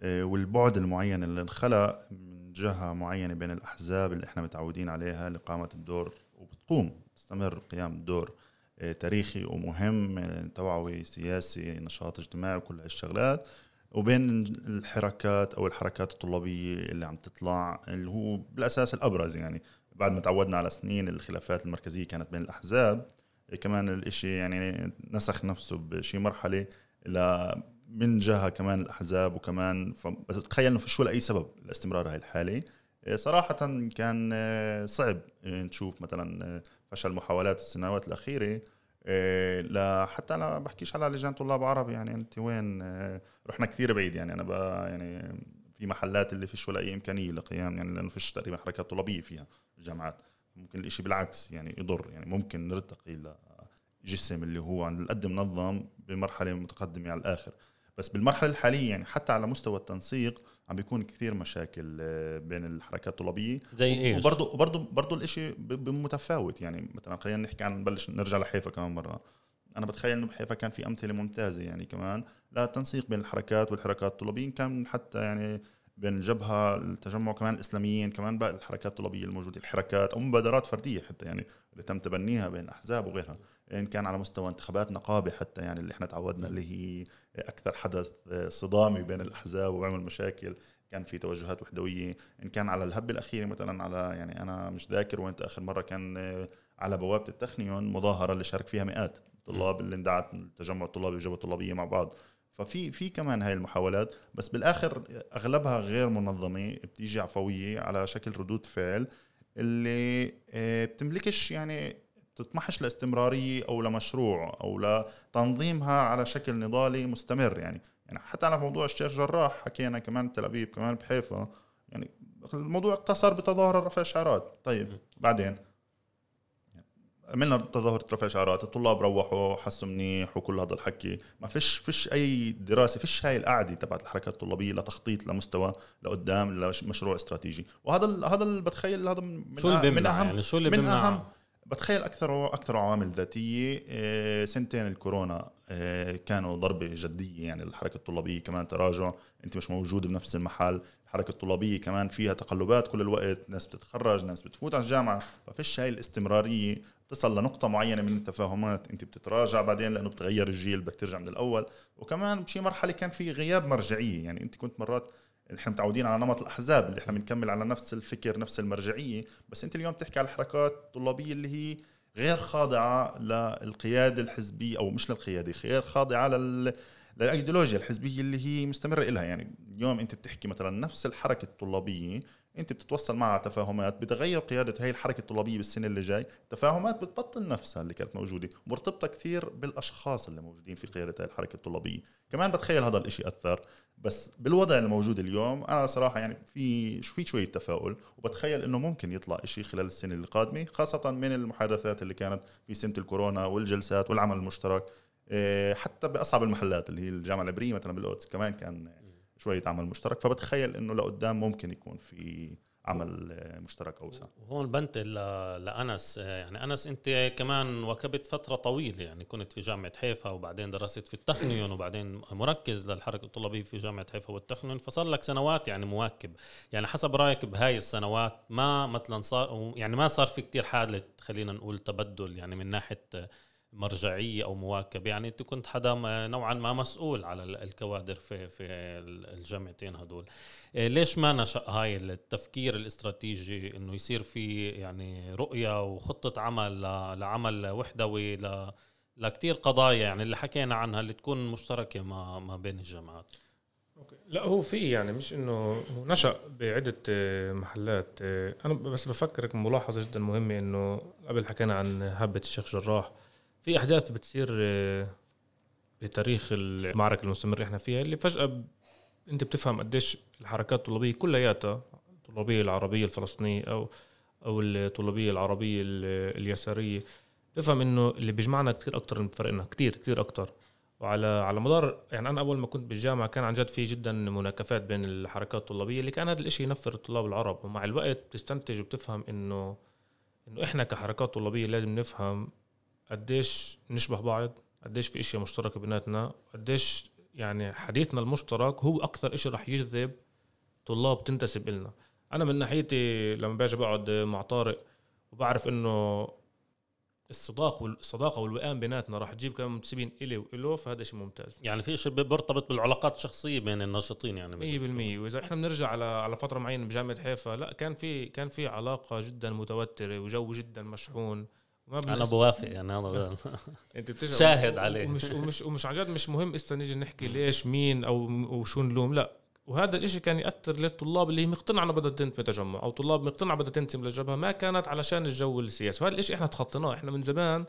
آه، والبعد المعين اللي انخلق من جهة معينة بين الأحزاب اللي إحنا متعودين عليها لقامه الدور وبتقوم تستمر قيام الدور آه، تاريخي ومهم آه، توعوي سياسي نشاط اجتماعي وكل هالشغلات وبين الحركات أو الحركات الطلابية اللي عم تطلع اللي هو بالأساس الأبرز يعني. بعد ما تعودنا على سنين الخلافات المركزية كانت بين الأحزاب كمان الإشي يعني نسخ نفسه بشي مرحلة ل من جهة كمان الأحزاب وكمان بس تخيل إنه فيش ولا اي سبب لاستمرار هاي الحالة. صراحة كان صعب نشوف مثلا فشل محاولات السنوات الأخيرة لحتى أنا بحكيش على لجان طلاب عرب يعني أنت وين؟ رحنا كثير بعيد يعني بقى يعني في محلات اللي فيش ولا أي إمكانية لقيام يعني لأنه فيش تقريبا حركات طلابية فيها الجامعات. ممكن الإشي بالعكس يعني يضر. يعني ممكن نرتقي لجسم اللي هو عن قد منظم بمرحلة متقدمة على الآخر. بس بالمرحلة الحالية يعني حتى على مستوى التنسيق عم بيكون كثير مشاكل آه، بين الحركات الطلابية. زي إيش؟ وبرضه وبرضه برضه الشيء بمتفاوت. يعني مثلا خلينا نحكي عن نبلش نرجع لحيفا كمان مرة. أنا بتخيل إنه بحيفا كان في أمثلة ممتازة يعني كمان. لا تنسيق بين الحركات والحركات الطلابيين كان حتى يعني بين الجبهه التجمع كمان الإسلاميين كمان باقي الحركات الطلابية الموجودة الحركات أو مبادرات فردية حتى يعني اللي تم تبنيها بين أحزاب وغيرها إن كان على مستوى انتخابات نقابة حتى يعني اللي إحنا تعودنا اللي هي أكثر حدث صدامي بين الأحزاب وبيعمل مشاكل كان في توجهات وحدوية إن كان على الهبة الأخيرة مثلا على يعني أنا مش ذاكر وين آخر مرة كان على بوابة التخنيون مظاهرة اللي شارك فيها مئات الطلاب اللي اندعت التجمع الطلابي والجبهه الطلابية مع بعض. ففي في كمان هاي المحاولات بس بالآخر أغلبها غير منظمة بتيجي عفويه على شكل ردود فعل اللي آه، بتملكش يعني تطمحش لاستمرارية أو لمشروع أو لتنظيمها على شكل نضالي مستمر يعني. يعني حتى على موضوع الشيخ جراح حكينا كمان بتل أبيب كمان بحيفا يعني الموضوع اقتصر بتظاهرة رفع شعارات طيب بعدين؟ عملنا تظاهرة رفع شعارات الطلاب روحوا حسوا منيح وكل هذا الحكي. ما فيش فيش أي دراسة فيش هاي القعدة تبعت الحركات الطلابية لتخطيط لمستوى لقدام لمشروع استراتيجي. وهذا هذا اللي بتخيل هذا من شو اللي من أهم يعني؟ شو اللي من أهم بتخيل أكثر أكثر عوامل ذاتية آه، سنتين الكورونا آه، كانوا ضربة جدية يعني الحركه الطلابية كمان تراجع أنت مش موجود بنفس المحل الحركة الطلابية كمان فيها تقلبات كل الوقت ناس بتتخرج ناس بتفوت على الجامعة ففيش هاي الاستمرارية. تصل لنقطة معينة من التفاهمات أنت بتتراجع بعدين لأنه بتغير الجيل بدك ترجع من الأول. وكمان بشي مرحلة كان في غياب مرجعية يعني أنت كنت مرات إحنا متعودين على نمط الأحزاب اللي إحنا بنكمل على نفس الفكر نفس المرجعية. بس أنت اليوم بتحكي على الحركات الطلابيه اللي هي غير خاضعة للقيادة الحزبية أو مش للقيادة غير خاضعة لل للأيديولوجيا الحزبية اللي هي مستمرة لها يعني اليوم أنت بتحكي مثلا نفس الحركة الطلابية انت بتتوصل معها تفاهمات بتغير قيادة هاي الحركة الطلابية بالسنة اللي جاي. تفاهمات بتبطل نفسها اللي كانت موجودة. مرتبطة كثير بالأشخاص اللي موجودين في قيادة هاي الحركة الطلابية. كمان بتخيل هذا الإشي أثر. بس بالوضع الموجود اليوم أنا صراحة يعني في في شوية تفاؤل وبتخيل إنه ممكن يطلع شيء خلال السنة القادمة خاصة من المحادثات اللي كانت في سنة الكورونا والجلسات والعمل المشترك. إيه، حتى بأصعب المحلات اللي هي الجامعة العبرية مثلا بالقدس كمان كان شوية عمل مشترك فبتخيل إنه لقدام ممكن يكون في عمل مشترك اوسع وهون بنتقل لأنس يعني أنس أنت كمان واكبت فترة طويلة يعني كنت في جامعة حيفا وبعدين درست في التخنيون وبعدين مركز للحركة الطلابية في جامعة حيفا والتخنيون فصار لك سنوات يعني مواكب. يعني حسب رأيك بهاي السنوات ما مثلا صار يعني ما صار في كتير حالة خلينا نقول تبدل يعني من ناحية مرجعية أو مواكبه يعني أنت كنت حدا نوعا ما مسؤول على الكوادر في في الجامعتين هدول. إيه، ليش ما نشأ هاي التفكير الاستراتيجي إنه يصير في يعني رؤية وخطة عمل لعمل وحدوي لكتير قضايا يعني اللي حكينا عنها اللي تكون مشتركة ما ما بين الجامعات؟ أوكي. لا هو في يعني مش إنه نشأ بعدة محلات. أنا بس بفكرك ملاحظة جدا مهمة إنه قبل حكينا عن هبة الشيخ جراح. في أحداث بتصير آه، بتاريخ المعركة المستمرة إحنا فيها اللي فجأة أنت بتفهم قديش الحركات الطلابية كلياتها الطلابية العربية الفلسطينية أو أو الطلابية العربية اليسارية بفهم إنه اللي بيجمعنا كثير أكثر من فرقنا كثير كثير أكثر وعلى على مدار يعني أنا أول ما كنت بالجامعة كان عن جد في جدا مناكفات بين الحركات الطلابية اللي كان هذا الشيء ينفر الطلاب العرب. ومع الوقت بتستنتج وبتفهم إنه إنه إحنا كحركات طلابية لازم نفهم قديش نشبه بعض قديش في اشياء مشتركه بيناتنا قديش يعني حديثنا المشترك هو أكثر إشي رح يجذب طلاب تنتسب إلنا. أنا من ناحيتي لما باجي بقعد مع طارق وبعرف إنه الصداق والصداقه والوئام بيناتنا راح تجيب كمان منتسبين إلي وإله فهذا شيء ممتاز. يعني في شيء بيرتبط بالعلاقات الشخصية بين الناشطين يعني 100% وإذا إحنا بنرجع على على فترة معينة بجامعة حيفا لا كان في كان في علاقة جدا متوترة وجو جدا مشحون. ما أنا بوافق يعني هذا أنت شاهد عليه. ومش ومش ومش عن جد مش مهم اسا نيجي نحكي ليش مين أو وشو نلوم لا. وهذا الإشي كان يأثر للطلاب اللي مقتنعة بدها تنتمي تجمع أو طلاب مقتنعة بدها تنتمي للجبهة ما كانت علشان الجو السياسي. وهذا الإشي إحنا تخطيناه إحنا من زمان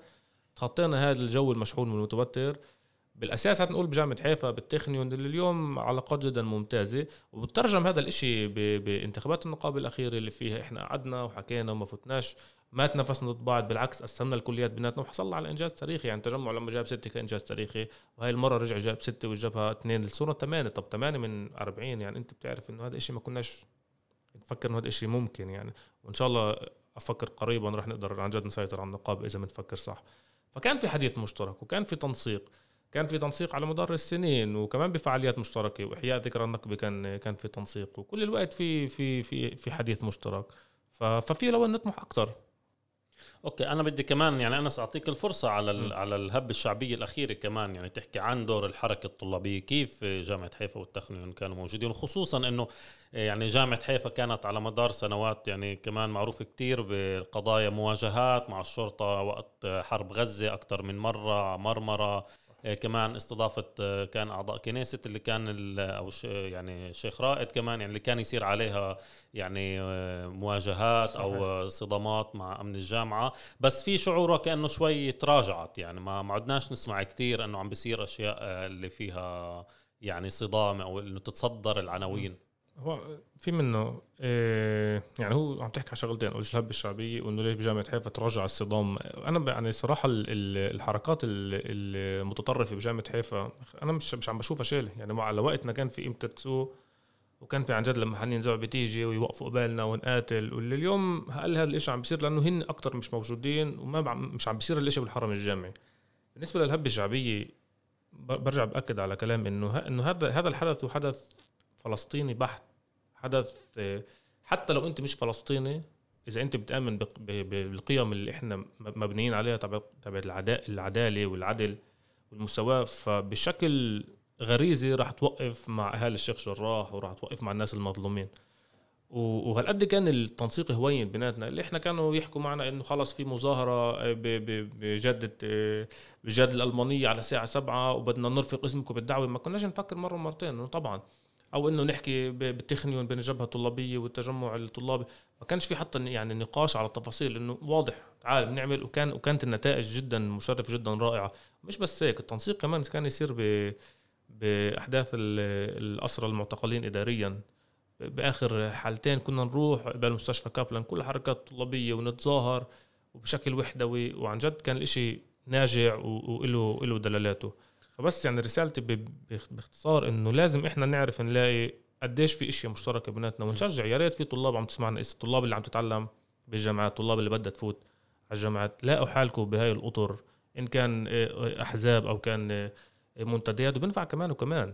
تخطينا هذا الجو المشحون والمتوتر. بالأساس نقول بجامعة حيفا بالتخنيون اللي اليوم علاقات جدا ممتازة. وبترجم هذا الإشي بانتخابات النقابة الأخيرة اللي فيها إحنا قعدنا وحكينا وما فتناش. ما تنافسنا ضد بعض بالعكس قسمنا الكليات بيناتنا وحصلنا على إنجاز تاريخي. يعني تجمع لما جاب ستة كان انجاز تاريخي وهي المرة رجع جاب ستة وجابها اثنين الصورة ثمانية. طب ثمانية من 40 يعني أنت بتعرف إنه هذا الشيء ما كناش نفكر إنه هذا الشيء ممكن يعني. وإن شاء الله أفكر قريبا رح نقدر عن جد نسيطر على النقابه إذا بنفكر صح. فكان في حديث مشترك وكان في تنسيق. كان في تنسيق على مدار السنين وكمان بفعاليات مشتركة. وإحياء ذكرى النكبه كان كان في تنسيق. وكل الوقت في في في في حديث مشترك. ففي لو نطمح أكثر. أوكي أنا بدي كمان يعني أنا سأعطيك الفرصة على ال- على الهبة الشعبية الأخيرة كمان يعني تحكي عن دور الحركة الطلابية كيف جامعة حيفا والتخنيون كانوا موجودين وخصوصا إنه يعني جامعة حيفا كانت على مدار سنوات يعني كمان معروف كتير بقضايا مواجهات مع الشرطة وقت حرب غزة أكثر من مرة مرمرة آه، كمان استضافة آه، كان أعضاء كنيسة اللي كان ال- أو يعني شيخ رائد كمان يعني اللي كان يصير عليها يعني آه، مواجهات أو صحيح. آه، صدامات مع أمن الجامعة بس في شعوره كأنه شوي تراجعت يعني ما ما عدناش نسمع كثير إنه عم بيصير أشياء آه، اللي فيها يعني صدام أو إنه تتصدر العناوين هو في منه إيه يعني هو عم تحكي على شغلتين اول الهبه الشعبيه وإنه ليش بجامعة حيفا تراجع الصدام. أنا يعني صراحة ال- ال- الحركات ال- المتطرفة بجامعة حيفا أنا مش مش عم بشوفها شيله يعني مع وقتنا كان في قيمة تسوق وكان في عن جد لما حنين زعبة بتيجي ويوقفوا قبالنا ونقاتل. واللي اليوم هل هذا الإشي عم بيصير؟ لأنه هن أكثر مش موجودين وما مش عم بيصير الإشي بالحرم الجامعي. بالنسبة للهبه الشعبية برجع بأكد على كلام إنه إنه هذا هذا الحدث هو حدث فلسطيني بحت حدث حتى لو أنت مش فلسطيني إذا أنت بتأمن بالقيم اللي إحنا مبنيين عليها تبع تبع العدا- العدالة والعدل والمساواة فبشكل غريزي راح توقف مع أهالي الشيخ جراح وراح توقف مع الناس المظلومين. وهالقد كان التنسيق هوين بيناتنا. اللي إحنا كانوا يحكوا معنا إنه خلص في مظاهرة آه، ب- ب- بجده آه، بجد الألمانية على الساعة سبعة وبدنا نرفق اسمكم بالدعوة. ما كناش نفكر مرة ومرتين. إنه طبعا أو إنه نحكي بالتخنيون بين الجبهة الطلابية والتجمع الطلابي. ما كانش في حتى يعني نقاش على التفاصيل إنه واضح تعال بنعمل وكان وكانت النتائج جدا مشرفة جدا رائعة. مش بس هيك التنسيق كمان كان يصير ب بأحداث ال- الأسرى المعتقلين إداريا. بآخر حالتين كنا نروح قبل مستشفى كابلان كل حركات طلابية ونتظاهر وبشكل وحدوي وعن جد كان الإشي ناجع وله له دلالاته. فبس يعني رسالتي باختصار إنه لازم إحنا نعرف نلاقي قديش في إشياء مشتركة بيناتنا ونشجع. يا ريت في طلاب عم تسمعنا. الطلاب اللي عم تتعلم بالجامعات الطلاب اللي بدها تفوت على الجامعات لاقوا حالكم بهاي الأطر. إن كان آه، أحزاب أو كان آه، منتديات وبنفع كمان وكمان.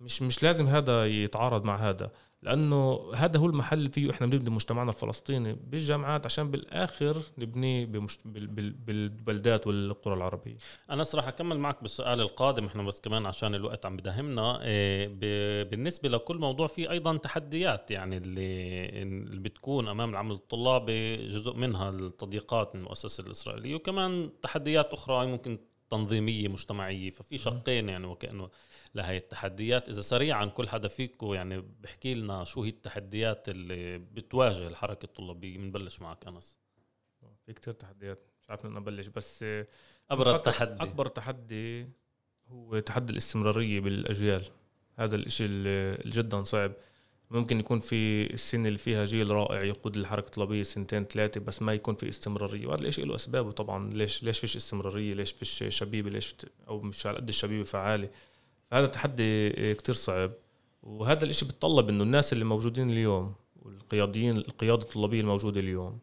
مش مش لازم هذا يتعارض مع هذا. لأنه هذا هو المحل اللي فيه إحنا بنبني مجتمعنا الفلسطيني بالجامعات عشان بالآخر نبنيه بمش... بال... بال... بالبلدات والقرى العربية. أنا راح أكمل معك بالسؤال القادم إحنا بس كمان عشان الوقت عم بداهمنا. إيه، ب- بالنسبة لكل موضوع في أيضا تحديات يعني اللي اللي بتكون أمام العمل الطلابي جزء منها التضييقات من المؤسسة الإسرائيلية وكمان تحديات أخرى ممكن تنظيمية مجتمعية. ففي شقين يعني وكأنه لهي التحديات. إذا سريعا كل حدا فيكم يعني بحكي لنا شو هي التحديات اللي بتواجه الحركة الطلابية. بنبلش معك أنس. في كتير تحديات. مش عارف من ابلش بس أبرز تحدي. أكبر تحدي هو تحدي الاستمرارية بالأجيال. هذا الإشي اللي جدا صعب. ممكن يكون في السنة اللي فيها جيل رائع يقود الحركة الطلابية سنتين ثلاثة بس ما يكون في استمرارية. وهذا الإشي له أسبابه طبعا. ليش ليش فيش استمرارية؟ ليش فيش شبيبة؟ ليش أو مش على قد الشبيبة فعالة. فهذا تحدي كتير صعب. وهذا الإشي بتطلب إنه الناس اللي موجودين اليوم والقياديين القيادة الطلابية الموجودة اليوم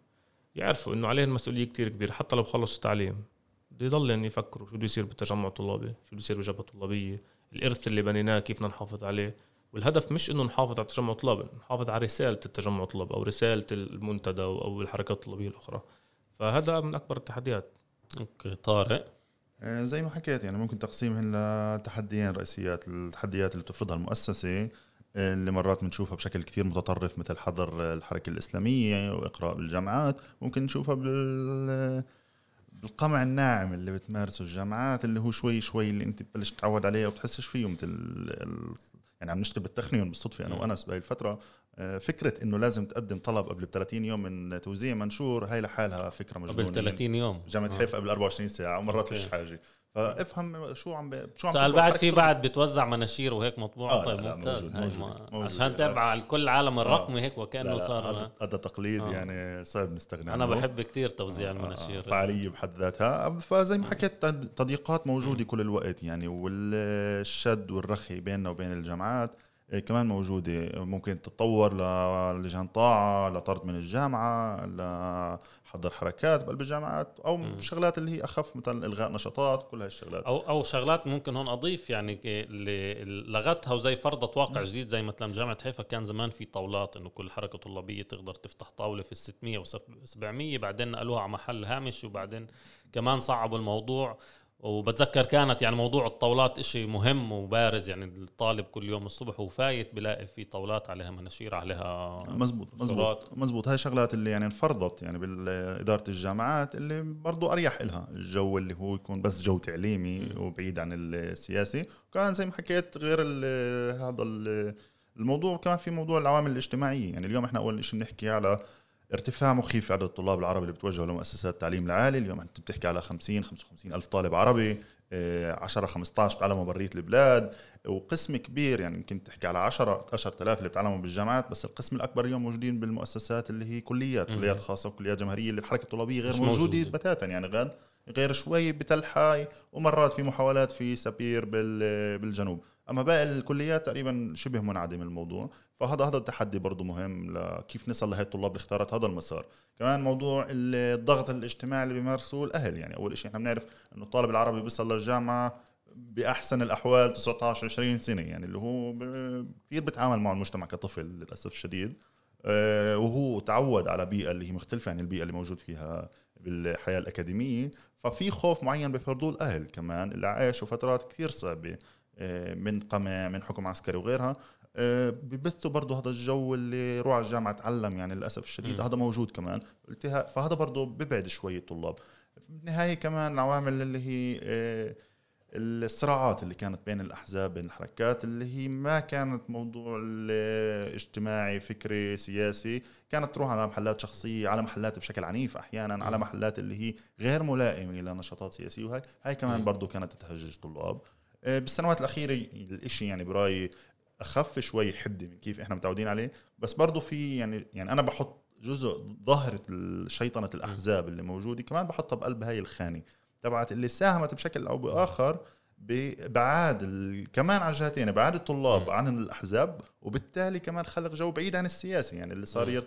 يعرفوا إنه عليهم مسؤولية كتير كبيرة حتى لو خلصوا تعليم بده يضل يعني يفكروا شو بده يصير بالتجمع الطلابي شو بده يصير بالجبهة الطلابية الإرث اللي بنيناه كيف بدنا نحافظ عليه. والهدف مش إنه نحافظ على التجمع الطلابي نحافظ على رسالة التجمع الطلابي أو رسالة المنتدى أو الحركات الطلابية الأخرى. فهذا من أكبر التحديات. أوكي طارق. زي ما حكيت يعني ممكن تقسيمهن لتحديين رئيسيات التحديات اللي بتفرضها المؤسسة آه، اللي مرات بنشوفها بشكل كتير متطرف مثل حظر الحركة الإسلامية وإقراء بالجامعات ممكن نشوفها بال بالقمع الناعم اللي بتمارسه الجامعات اللي هو شوي شوي اللي أنت بتبلش تتعود عليه وبتحسش فيه مثل ال- يعني عم نشتغل بالتخنيون بالصدفة أنا. وأنس بهي الفترة آه، فكرة إنه لازم تقدم طلب قبل ب 30 يوم من توزيع منشور هاي لحالها فكرة مجنونة قبل 30 يوم جامعه آه. حيفا قبل 24 ساعة ومرات. فيش حاجة فافهم شو عم ب... شو عم تكبر بعد في. بعد بتوزع مناشير وهيك مطبوعه آه، لا، طيب لا، ممتاز موجود، موجود، ما موجود. عشان على كل العالم الرقمي هيك لا وكأنه لا صار هذا- تقليد آه. يعني صعب نستغنى أنا عنه. بحب كتير توزيع آه، المناشير آه، فعالية بحد ذاتها فزي ما حكيت تض- تضييقات موجودة كل الوقت يعني والشد والرخي بيننا وبين الجامعات آه، كمان موجودة ممكن تتطور للجان طاعة لطرد من الجامعة لحضر حركات بقلب الجامعات أو م. شغلات اللي هي أخف مثل إلغاء نشاطات كل هاي الشغلات أو أو شغلات ممكن هون أضيف يعني لغتها وزي فرضت واقع م. جديد زي مثلا جامعة حيفا كان زمان في طاولات إنه كل حركة طلابية تقدر تفتح طاولة في ال 600 و 700 بعدين نقلوها على محل هامش وبعدين كمان صعبوا الموضوع وبتذكر كانت يعني موضوع الطاولات إشي مهم وبارز يعني الطالب كل يوم الصبح وفايت بلاقي في طاولات عليها مناشير عليها مزبوط مزبوط مزبوط. هاي شغلات اللي يعني انفرضت يعني بإدارة الجامعات اللي برضو أريح إلها الجو اللي هو يكون بس جو تعليمي م. وبعيد عن السياسي. وكان زي ما حكيت غير هذا الموضوع كمان في موضوع العوامل الاجتماعية. يعني اليوم إحنا أول شيء بنحكي على ارتفاع مخيف في عدد الطلاب العرب اللي بتوجهوا لمؤسسات التعليم العالي. اليوم انت بتحكي على 50 55 ألف طالب عربي 10 آه، 15 بعلموا بريه البلاد وقسم كبير يعني يمكن تحكي على 10 10000 اللي بتعلموا بالجامعات بس القسم الأكبر اليوم موجودين بالمؤسسات اللي هي كليات كليات خاصة وكليات جماهيرية اللي الحركه الطلابيه غير موجودة بتاتا يعني غير غير شوي بتل حاي ومرات في محاولات في سبير بالجنوب. أما باقي الكليات تقريبا شبه منعدم الموضوع. فهذا هذا التحدي برضه مهم لكيف نصل لهي الطلاب اللي اختارت هذا المسار. كمان موضوع الضغط الاجتماعي اللي بيمارسوه الأهل. يعني أول شيء إحنا بنعرف إنه الطالب العربي بيصل للجامعة بأحسن الأحوال 19 20 سنة. يعني اللي هو كثير بيتعامل مع المجتمع كطفل للأسف الشديد. آه، وهو تعود على بيئة اللي هي مختلفة عن البيئة اللي موجود فيها بالحياة الأكاديمية. ففي خوف معين بيفرضوه الأهل كمان. اللي عاشوا فترات كثير صعبة. من قمع من حكم عسكري وغيرها. آه، ببثوا برضه هذا الجو اللي روح على الجامعة تعلم يعني للأسف الشديد. هذا موجود كمان. فهذا برضه ببعد شوي الطلاب. بالنهايه كمان العوامل اللي هي آه، الصراعات اللي كانت بين الأحزاب بين الحركات اللي هي ما كانت موضوع اجتماعي فكري سياسي. كانت تروح على محلات شخصية على محلات بشكل عنيف أحيانا على محلات اللي هي غير ملائمة لنشاطات سياسية. وهي هاي كمان برضه كانت تهجج طلاب. آه، بالسنوات الأخيرة الإشي يعني برأيي أخف شوي حدة من كيف إحنا متعودين عليه بس برضه في يعني يعني أنا بحط جزء ظاهره شيطنة الأحزاب اللي موجودة كمان بحطها بقلب هاي الخانة تبعت اللي ساهمت بشكل أو بآخر بعاد كمان على جهتين بعاد الطلاب عن الأحزاب وبالتالي كمان خلق جو بعيد عن السياسي يعني اللي صار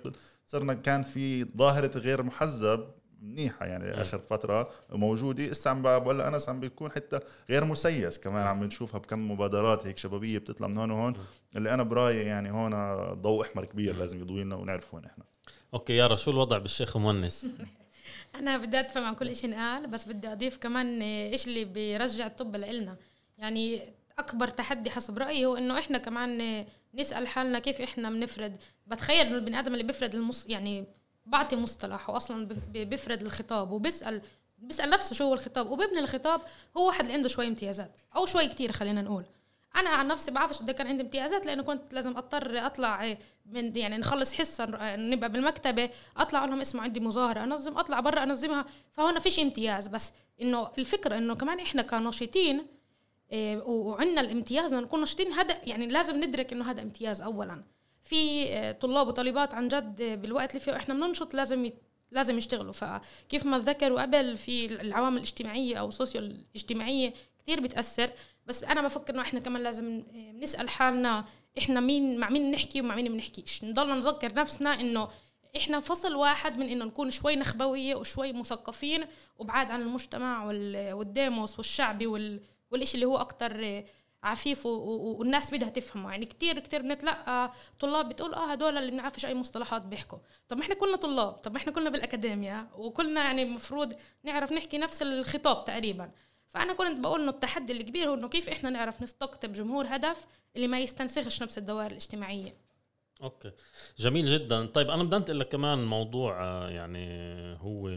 صرنا كان في ظاهرة غير محزب منيحة يعني م. آخر فترة موجودة. اسا عم بقول انه عم بيكون حتى غير مسيس كمان عم بنشوفها بكم مبادرات هيك شبابية بتطلع من هون وهون. اللي أنا برأيي يعني هون ضوء أحمر كبير لازم يضوي لنا ونعرف وين إحنا okay يارا شو الوضع بالشيخ مونس؟ أنا بدي أدافع عن كل شيء انقال بس بدي أضيف كمان إيش اللي بيرجع الطب لإلنا. يعني أكبر تحدي حسب رأيي هو إنه إحنا كمان نسأل حالنا كيف إحنا بنفرد. بتخيل انه البني آدم اللي بيفرد المص يعني بعطي مصطلح واصلا بيفرد الخطاب وبيسأل بيسأل نفسه شو هو الخطاب. وبيبني الخطاب هو واحد اللي عنده شوي امتيازات أو شوي كتير خلينا نقول. أنا عن نفسي بعرفش قد إيه كان عندي امتيازات لأنه كنت لازم أضطر أطلع من يعني نخلص حصة نبقى بالمكتبة أطلع لهم اسمه عندي مظاهرة أنظم أطلع برا أنظمها. فهون فيش امتياز بس إنه الفكرة إنه كمان إحنا كناشطين إيه، وعندنا الامتياز نكون ناشطين هذا يعني لازم ندرك إنه هذا امتياز اولا. في آه، طلاب وطالبات عن جد بالوقت اللي فيه إحنا بننشط لازم لازم يشتغلوا. فكيف ما ذكروا قبل في العوامل الاجتماعية أو السوسيو الاجتماعية كثير بتأثر بس أنا بفكر إنه إحنا كمان لازم آه، نسأل حالنا إحنا مين مع مين نحكي ومع مين بنحكيش. نضل نذكر نفسنا إنه إحنا فصل واحد من إنه نكون شوي نخبوية وشوي مثقفين وبعاد عن المجتمع والديموس والشعبي والشيء اللي هو أكثر عفيف والناس بدها تفهمه. يعني كتير كتير بنتلقى طلاب بتقول آه هدول اللي بنعرفش أي مصطلحات بيحكوا. طب ما إحنا كلنا طلاب. طب ما إحنا كلنا بالاكاديميا وكلنا يعني المفروض نعرف نحكي نفس الخطاب تقريبا. فأنا كنت بقول إنه التحدي الكبير هو إنه كيف إحنا نعرف نستقطب جمهور هدف اللي ما يستنسخش نفس الدوائر الاجتماعية. أوكي. جميل جدا. طيب أنا بدي أنتقل لك كمان موضوع آه، يعني هو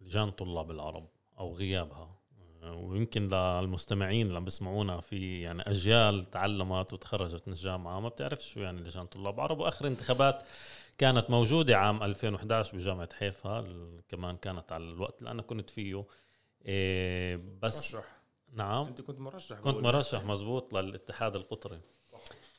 لجان طلاب العرب أو غيابها. ويمكن للمستمعين اللي عم بيسمعونا في يعني أجيال تعلمت وتخرجت من الجامعة ما بتعرف شو يعني لجان طلاب. عرب وآخر انتخابات كانت موجودة عام 2011 بجامعة حيفا كمان كانت على الوقت اللي أنا كنت فيه. إيه بس مرشح. نعم. أنت كنت مرشح كنت مرشح مزبوط للاتحاد القطري.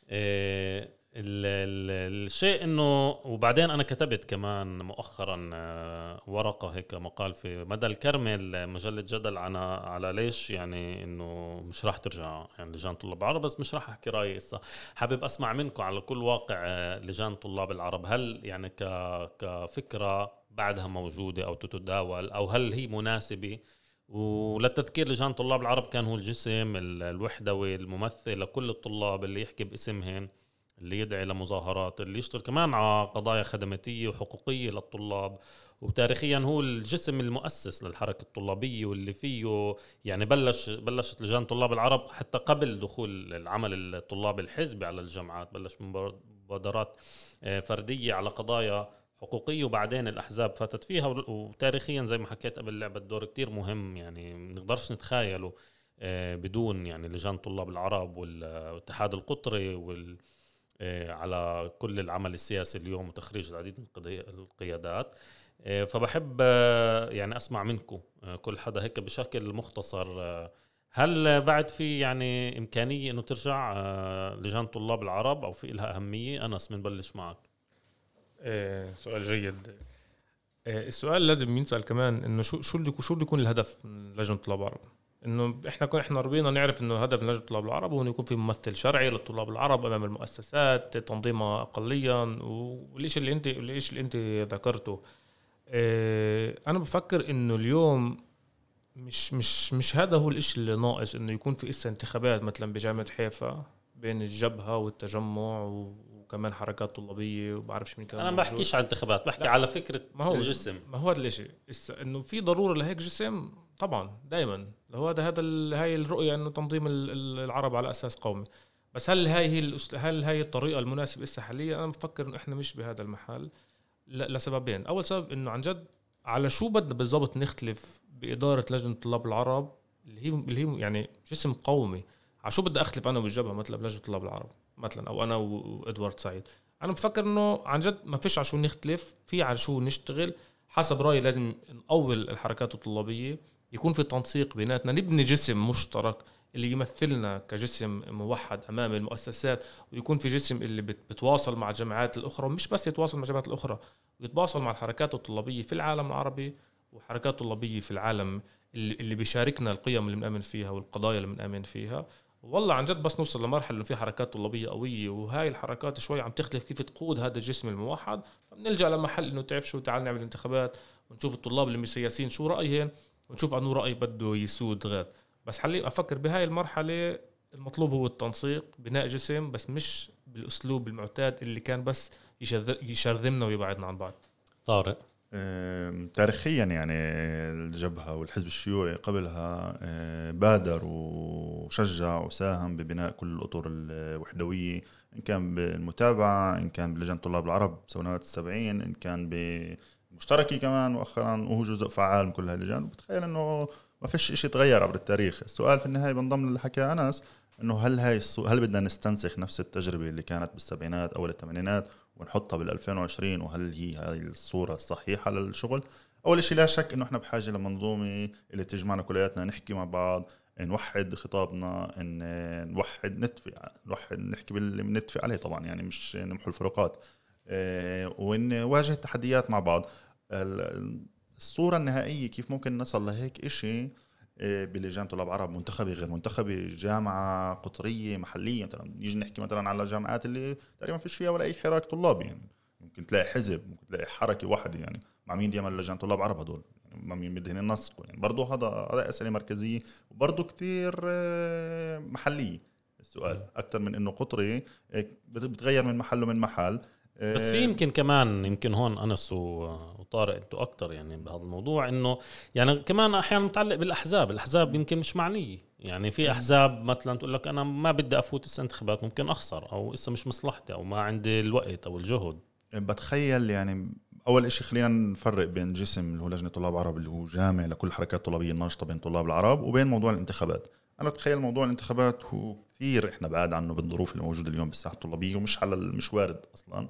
إيه ال ال الشيء إنه وبعدين أنا كتبت كمان مؤخرا آه، ورقة هيك مقال في مدى الكرمل مجله جدل على على ليش يعني إنه مش راح ترجع يعني لجان طلاب العرب بس مش راح أحكي رأيي هسه حابب أسمع منكم على كل واقع آه، لجان طلاب العرب. هل يعني كفكرة بعدها موجودة أو تتداول أو هل هي مناسبة؟ وللتذكير لجان طلاب العرب كان هو الجسم الوحدوي الممثل لكل الطلاب اللي يحكي باسمهم اللي يدعي لمظاهرات اللي يشتغل كمان على قضايا خدماتية وحقوقية للطلاب. وتاريخيا هو الجسم المؤسس للحركة الطلابية واللي فيه يعني بلش بلشت لجان طلاب العرب حتى قبل دخول العمل الطلاب الحزبي على الجامعات بلش من مبادرات آه، فردية على قضايا حقوقية وبعدين الأحزاب فاتت فيها. وتاريخيا زي ما حكيت قبل لعبة دور كتير مهم يعني نقدرش نتخيله آه، بدون يعني لجان طلاب العرب والاتحاد القطري وال على كل العمل السياسي اليوم وتخريج العديد من القيادات. آه، فبحب آه، يعني أسمع منكم كل حدا هيك بشكل مختصر. هل بعد في يعني إمكانية إنه ترجع لجان طلاب العرب أو في لها أهمية؟ انس بنبلش معك. سؤال جيد. السؤال لازم ينسأل كمان إنه شو شو شو بده يكون الهدف من لجنة طلاب العرب؟ إنه إحنا كنا إحنا ربينا نعرف إنه هدف لجنة الطلاب العرب هو إنه يكون في ممثل شرعي للطلاب العرب أمام المؤسسات تنظيمها اقليا والشيء اللي انت الشيء اللي أنت ذكرته. آه أنا بفكر إنه اليوم مش مش مش هذا هو الشيء اللي ناقص إنه يكون في إسا انتخابات مثلا بجامعة حيفا بين الجبهة والتجمع وكمان حركات طلابية وبعرفش مين كان أنا ما بحكيش على انتخابات بحكي لا. على فكرة ما هو الجسم. ما هو هذا الشيء إنه في ضرورة لهيك جسم؟ طبعا دائما هو هذا هذا هاي الرؤية إنه تنظيم العرب على أساس قومي. بس هل هاي هي هل هاي الطريقة المناسبة هسه حاليا؟ أنا بفكر إنه إحنا مش بهذا المحل لسببين. أول سبب إنه عن جد على شو بدنا بالضبط نختلف بإدارة لجنة طلاب العرب اللي هي اللي هي يعني جسم قومي؟ على شو بدي أختلف أنا والجبهه مثلا بلجنه طلاب العرب مثلا أو أنا وإدوارد سعيد؟ أنا بفكر إنه عن جد ما فيش على شو نختلف في على شو نشتغل حسب رأيي لازم نقول الحركات الطلابية. يكون في تنسيق بيناتنا. نبني جسم مشترك اللي يمثلنا كجسم موحد أمام المؤسسات ويكون في جسم اللي بتواصل مع الجامعات الأخرى ومش بس يتواصل مع الجامعات الأخرى ويتواصل مع الحركات الطلابية في العالم العربي وحركات طلابية في العالم اللي بيشاركنا القيم اللي بنآمن فيها والقضايا اللي بنآمن فيها. والله عن جد بس نوصل لمرحلة إنه في حركات طلابية قوية وهاي الحركات شوي عم تختلف كيف تقود هذا الجسم الموحد. فبنلجأ لمحل إنه تعرف شو تعال نعمل انتخابات ونشوف الطلاب اللي سياسيين شو رأيهم. ونشوف انه رأي بده يسود غاد بس حاليا أفكر بهاي المرحلة المطلوب هو التنسيق بناء جسم بس مش بالأسلوب المعتاد اللي كان بس يشرذمنا ويبعدنا عن بعض. طارق. تاريخيا يعني الجبهة والحزب الشيوعي قبلها بادر وشجع وساهم ببناء كل الأطر الوحدوية إن كان بالمتابعة إن كان بلجنة طلاب العرب سنوات السبعين إن كان مشتركة كمان مؤخرا وهو جزء فعال من كل هاي اللجان. بتخيل إنه ما فيش شيء تغير عبر التاريخ. السؤال في النهاية بنضم اللي حكى أنس إنه هل هاي الصو... هل بدنا نستنسخ نفس التجربة اللي كانت بالسبعينات أو الثمانينات ونحطها بال 2020 وهل هي هاي الصورة الصحيحة للشغل؟ أول شيء لا شك إنه إحنا بحاجة لمنظومة اللي تجمعنا كلياتنا نحكي مع بعض نوحد خطابنا ان نوحد نتفق نوحد نحكي باللي بنتفق عليه طبعا يعني مش نمحو الفروقات. آه ونواجه التحديات مع بعض. الصورة النهائية كيف ممكن نصل لهيك إشي آه، بلجان طلاب عرب منتخبة غير منتخبة جامعة قطرية محلية مثلا. نيجي نحكي مثلا على الجامعات اللي تقريبا فيش فيها ولا أي حراك طلابي يعني. ممكن تلاقي حزب ممكن تلاقي حركة واحدة يعني. مع مين يعمل لجان طلاب عرب هدول؟ يعني مع مين بدهن ينسقوا يعني برضه هذا هذا أسئلة مركزية. وبرضه كتير آه، محلية. السؤال أكثر من إنه قطري آه، بتغير من محل ومن محل. بس في يمكن كمان يمكن هون أنس وطارق أنتوا أكثر يعني بهذا الموضوع انه يعني كمان أحيانا متعلق بالأحزاب، الأحزاب يمكن مش معنية، يعني في أحزاب مثلا تقول لك أنا ما بدي أفوت هسه انتخابات ممكن أخسر أو هسه مش مصلحتي أو ما عندي الوقت أو الجهد. بتخيل يعني أول شيء خلينا نفرق بين جسم اللي هو لجنة طلاب عرب اللي هو جامع لكل الحركات الطلابيه الناشطة بين طلاب العرب وبين موضوع الانتخابات. أنا بتخيل موضوع الانتخابات هو كثير إحنا بعاد عنه بالظروف اللي موجودة اليوم بالساحة الطلابية ومش على مش وارد أصلا.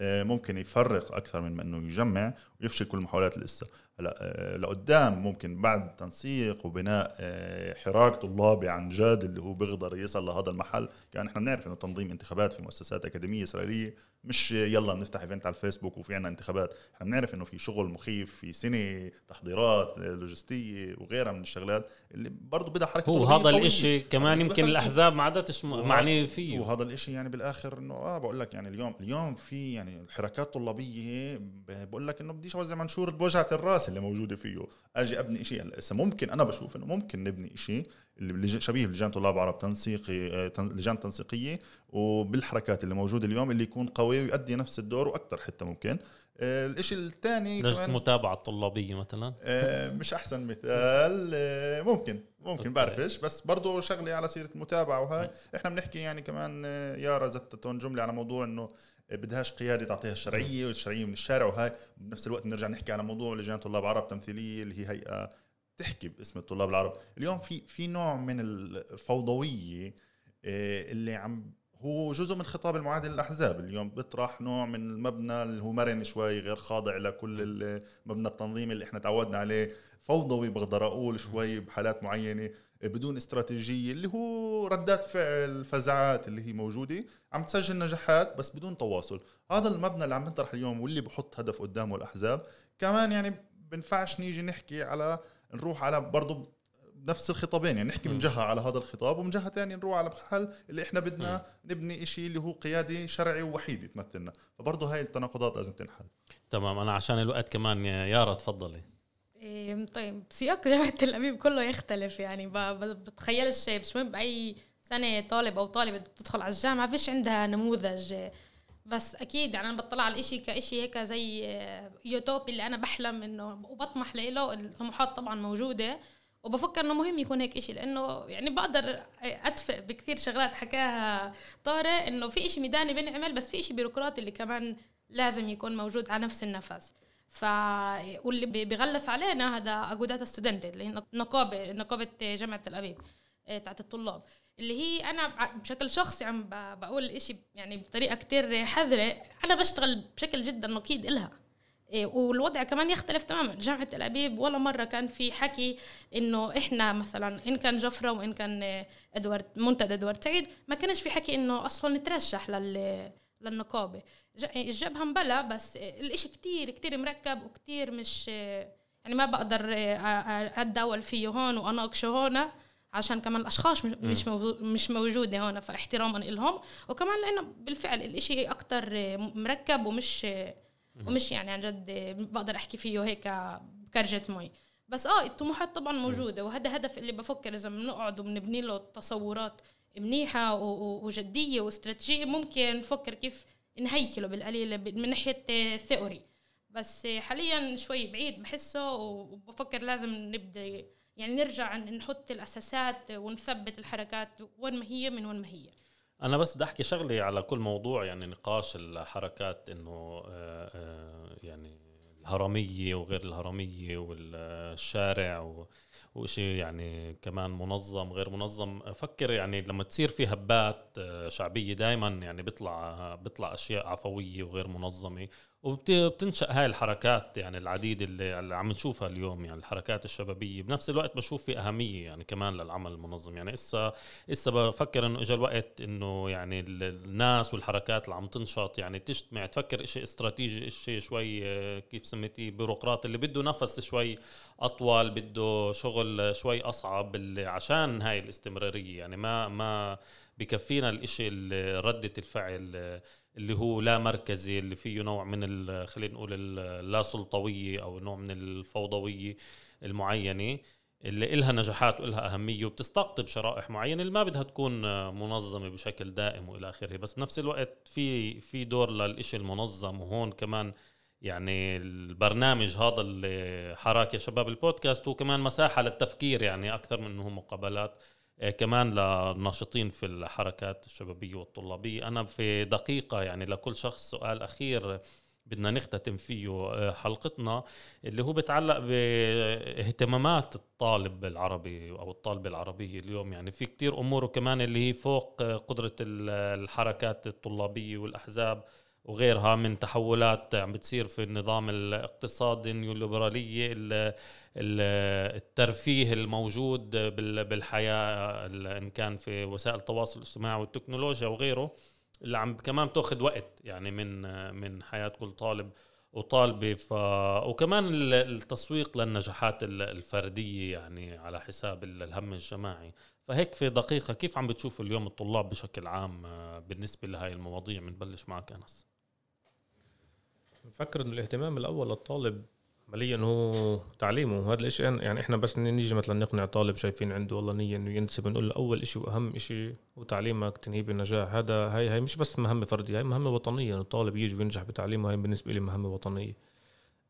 ممكن يفرق أكثر من إنه يجمع ويفشل كل المحاولات اللي لسه. هلأ آه، لقدام ممكن بعد تنسيق وبناء آه، حراك طلابي عن جد اللي هو بيقدر يصل لهذا المحل. كان إحنا بنعرف إنه تنظيم انتخابات في مؤسسات أكاديمية إسرائيلية مش يلا بنفتح ايفنت على الفيسبوك وفي عنا انتخابات. إحنا بنعرف انه في شغل مخيف في سنه تحضيرات لوجستية وغيرها من الشغلات اللي برضه بدها حركة هو هذا. الإشي كمان يعني يمكن بدخل- الأحزاب ما عادتش م- وه- معني فيه. وهذا الإشي يعني بالآخر إنه آه بقول لك يعني اليوم اليوم في يعني الحركات الطلابية بقول لك إنه بديش أوزع منشور بوجعة الرأس اللي موجودة فيه. أجي أبني شيء هلأ هسه ممكن أنا بشوف إنه ممكن نبني شيء شبيه بلجان طلاب عرب تنسيقي آه، لجان تنسيقية وبالحركات اللي موجودة اليوم اللي يكون قوي ويؤدي نفس الدور وأكثر حتى ممكن. آه، الإشي الثاني لجنه كمان متابعة طلابيه مثلا؟ آه، مش أحسن مثال ممكن ممكن. بعرفش بس برضه شغله على سيرة المتابعه وهاي إحنا بنحكي يعني كمان يارا زتتون جملة على موضوع إنه بدهاش قيادة تعطيها الشرعية والشرعية من الشارع وهاي. بنفس الوقت بنرجع نحكي على موضوع لجان طلاب عرب تمثيلية اللي هي هيئة تحكي باسم الطلاب العرب. اليوم في في نوع من الفوضوية آه، اللي عم هو جزء من خطاب المعادل للأحزاب. اليوم بيطرح نوع من المبنى اللي هو مرن شوي غير خاضع لكل المبنى التنظيمي اللي إحنا تعودنا عليه. فوضوي بقدر أقول شوي بحالات معينة بدون استراتيجية اللي هو ردات فعل فزعات اللي هي موجودة. عم تسجل نجاحات بس بدون تواصل. هذا المبنى اللي عم نطرح اليوم واللي بحط هدف قدامه الأحزاب. كمان يعني بنفعش نيجي نحكي على نروح على برضه نفس الخطابين يعني نحكي من جهة على هذا الخطاب ومن جهة ثانية نروح على محل اللي إحنا بدنا نبني إشي اللي هو قيادي شرعي ووحيد يتمثلنا فبرضه هاي التناقضات لازم تنحل. تمام أنا عشان الوقت كمان يا يارا تفضلي. إيه، طيب سياق جامعة تل أبيب كله يختلف يعني ب- ب- بتخيلش مش مهم بأي سنة طالب أو طالبة تدخل على الجامعة فيش عندها نموذج بس أكيد يعني أنا بطلع على الإشي كإشي هيك زي يوتوبي اللي أنا بحلم إنه وبطمح له الطموحات طبعا موجودة. وبفكر إنه مهم يكون هيك إشي لأنه يعني بقدر أدفع بكثير شغلات حكاها طارق إنه في إشي ميداني بنعمل بس في إشي بيروقراطي اللي كمان لازم يكون موجود على نفس النفس. ف واللي بيغلس علينا هذا אגודת הסטודנטים اللي هي نقابة نقابة جامعة تل أبيب آه، تاعت الطلاب. اللي هي أنا بشكل شخصي عم بقول الاشي يعني بطريقة كتير حذرة أنا بشتغل بشكل جدا نقيض إلها. إيه، والوضع كمان يختلف تماما. جامعة تل أبيب ولا مرة كان في حكي إنه إحنا مثلا إن كان جفرة وإن كان إدوارد منتدى إدوارد سعيد ما كانش في حكي إنه أصلا نترشح لل للنقابة. ج- الجبهة مبلا بس الإشي كتير كتير مركب وكتير مش يعني ما بقدر أتداول فيه هون وأناقشه هون. عشان كمان الأشخاص مش- مش موجو- مش موجودة هون فاحتراما لهم وكمان لأنه بالفعل الإشي أكتر آه، مركب ومش آه، ومش يعني عن جد آه، بقدر أحكي فيه هيك بكرجة مي. بس آه الطموحات طبعا موجودة. وهذا هدف اللي بفكر إذا بنقعد وبنبني له تصورات منيحة و- و- وجدية واستراتيجية ممكن نفكر كيف نهيكله بالقليل من ناحية آه، ثيوري بس حاليا شوي بعيد بحسه وبفكر لازم نبدأ يعني نرجع نحط الأساسات ونثبت الحركات وين ما هي من وين ما هي. أنا بس بدي أحكي شغله على كل موضوع يعني نقاش الحركات إنه آه، آه، يعني الهرمية وغير الهرمية والشارع و- وشيء يعني كمان منظم غير منظم. أفكر يعني لما تصير في هبات آه، شعبية دائما يعني بيطلع بيطلع أشياء عفوية وغير منظمة. وبتنشا هاي الحركات يعني العديد اللي, اللي عم نشوفها اليوم يعني الحركات الشبابية. بنفس الوقت بشوف في أهمية يعني كمان للعمل المنظم. يعني اسا إسا بفكر إنه اجى الوقت إنه يعني ال- الناس والحركات اللي عم تنشط يعني تجتمع تفكر شيء استراتيجي شيء شوي آه، كيف سميتيه بيروقراطي اللي بده نفس شوي أطول بده شغل شوي أصعب اللي عشان هاي الاستمرارية. يعني ما ما بكفينا الإشي ردة الفعل آه، اللي هو لا مركزي اللي فيه نوع من خلينا نقول اللا سلطوية أو نوع من الفوضوية المعينة اللي إلها نجاحات وإلها أهمية وبتستقطب شرائح معينة اللي ما بدها تكون منظمة بشكل دائم وإلى آخره. بس بنفس الوقت في في دور للإشي المنظم وهون كمان يعني البرنامج هذا اللي حراك يا شباب البودكاست هو كمان مساحة للتفكير يعني أكثر من أنه مقابلات. كمان للناشطين في الحركات الشبابية والطلابية. أنا في دقيقة يعني لكل شخص سؤال أخير بدنا نختتم فيه آه، حلقتنا اللي هو بتعلق باهتمامات الطالب العربي أو الطالبة العربية اليوم. يعني في كتير أمور وكمان اللي هي فوق قدرة ال- الحركات الطلابية والأحزاب. وغيرها من تحولات عم بتصير في النظام الاقتصادي النيوليبرالية الترفيه الموجود بالحياة إن كان في وسائل التواصل الاجتماعي والتكنولوجيا وغيره اللي عم كمان بتاخذ وقت يعني من من حياة كل طالب وطالبة. ف... وكمان التسويق للنجاحات الفردية يعني على حساب الهم الجماعي. فهيك في دقيقة كيف عم بتشوف اليوم الطلاب بشكل عام بالنسبة لهاي المواضيع؟ بنبلش معك أنس. بفكر إنه الاهتمام الأول للطالب عمليا هو تعليمه. وهذا الإشي يعني إحنا بس نيجي مثلا نقنع طالب شايفين عنده والله نية إنه ينسب نقول له أول إشي وأهم إشي هو تعليمك تنهيب النجاح هذا هاي هاي مش بس مهمة فردية هاي مهمة وطنية. الطالب يجي وينجح بتعليمه هاي بالنسبة لي مهمة وطنية.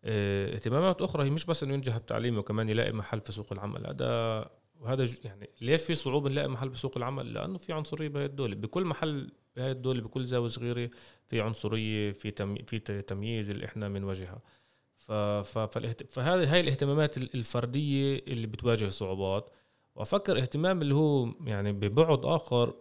آه اهتمامات أخرى هي مش بس إنه ينجح بتعليمه وكمان يلاقي محل في سوق العمل. هذا وهذا يعني ليش في صعوبة نلاقي محل بسوق العمل؟ لأنه في عنصرية بهي الدولة. بكل محل بهي الدولة بكل زاوية صغيرة في عنصرية في تمي في تمييز اللي إحنا بنواجهها فهذه هاي الاهتمامات الفردية اللي بتواجه صعوبات. وأفكر اهتمام اللي هو يعني ببعد آخر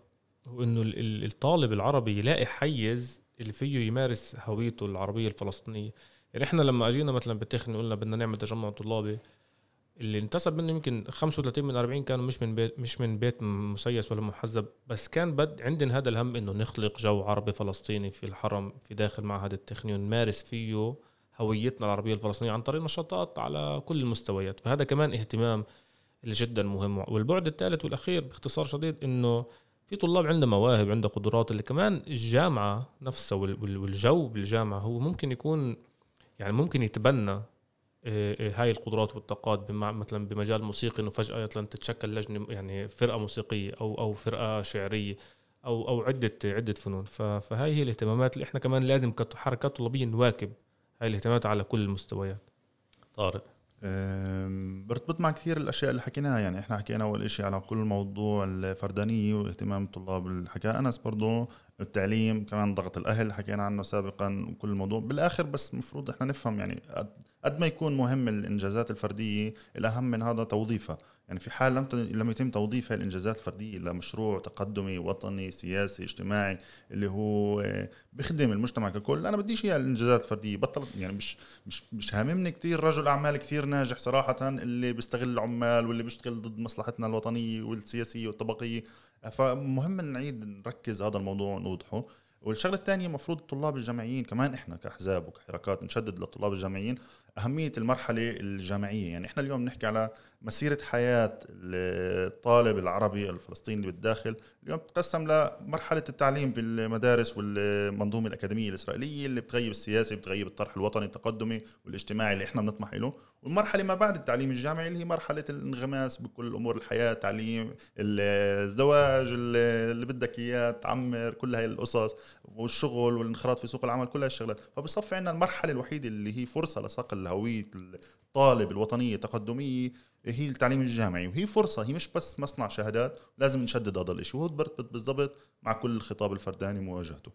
هو إنه الطالب العربي يلاقي حيز اللي فيه يمارس هويته العربية الفلسطينية. يعني إحنا لما أجينا مثلا بالتخني قلنا بدنا نعمل تجمع طلابي اللي انتسب منه يمكن 35 من 40 كانوا مش من بيت مش من بيت مسيس ولا محزب بس كان بد عندنا هذا الهم إنه نخلق جو عربي فلسطيني في الحرم في داخل معهد التخني ونمارس فيه هويتنا العربية الفلسطينية عن طريق نشاطات على كل المستويات. فهذا كمان اهتمام اللي جدا مهم. والبعد الثالث والأخير باختصار شديد إنه في طلاب عندها مواهب عندها قدرات اللي كمان الجامعة نفسها والجو بالجامعة هو ممكن يكون يعني ممكن يتبنى هاي القدرات والطاقات مثلا بمجال موسيقي إنه فجأة مثلا تتشكل لجنة يعني فرقة موسيقية أو أو فرقة شعرية أو أو عدة عدة فنون. فهاي هي الاهتمامات اللي إحنا كمان لازم كحركات طلابية نواكب هاي الاهتمامات على كل المستويات. طارق. برتبط مع كثير الأشياء اللي حكيناها. يعني إحنا حكينا أول شيء على كل موضوع الفردانية واهتمام الطلاب اللي حكى أنس برضه التعليم كمان ضغط الأهل حكينا عنه سابقا وكل الموضوع. بالآخر بس المفروض إحنا نفهم يعني قد ما يكون مهم الإنجازات الفردية الأهم من هذا توظيفها. يعني في حال لم لم يتم توظيف هذه الإنجازات الفردية لمشروع تقدمي وطني سياسي اجتماعي اللي هو آه، بخدم المجتمع ككل أنا بديش اياها الإنجازات الفردية. بطل يعني مش مش مش هاممني كثير رجل أعمال كثير ناجح صراحة اللي بيستغل العمال واللي بيشتغل ضد مصلحتنا الوطنية والسياسية والطبقية. فمهم نعيد نركز هذا الموضوع ونوضحه. والشغلة الثانية المفروض الطلاب الجامعيين كمان إحنا كأحزاب وكحركات نشدد للطلاب الجامعيين. أهمية المرحلة الجامعية. يعني إحنا اليوم نحكي على مسيرة حياة الطالب العربي الفلسطيني بالداخل اليوم تقسم لمرحلة التعليم بالمدارس والمنظومة الأكاديمية الإسرائيلية اللي بتغيب السياسي بتغيب الطرح الوطني التقدمي والاجتماعي اللي إحنا بنطمح له والمرحلة ما بعد التعليم الجامعي اللي هي مرحلة الانغماس بكل أمور الحياة تعليم الزواج اللي بدك إياه تعمر كل هاي القصص والشغل والانخراط في سوق العمل كل هاي الشغلات. فبصفي عندنا المرحلة الوحيدة اللي هي فرصة لصقل هويه الطالب الوطنية التقدمية هي التعليم الجامعي وهي فرصة هي مش بس مصنع شهادات لازم نشدد هذا الشيء وهو برتبط بالضبط مع كل الخطاب الفرداني مواجهته.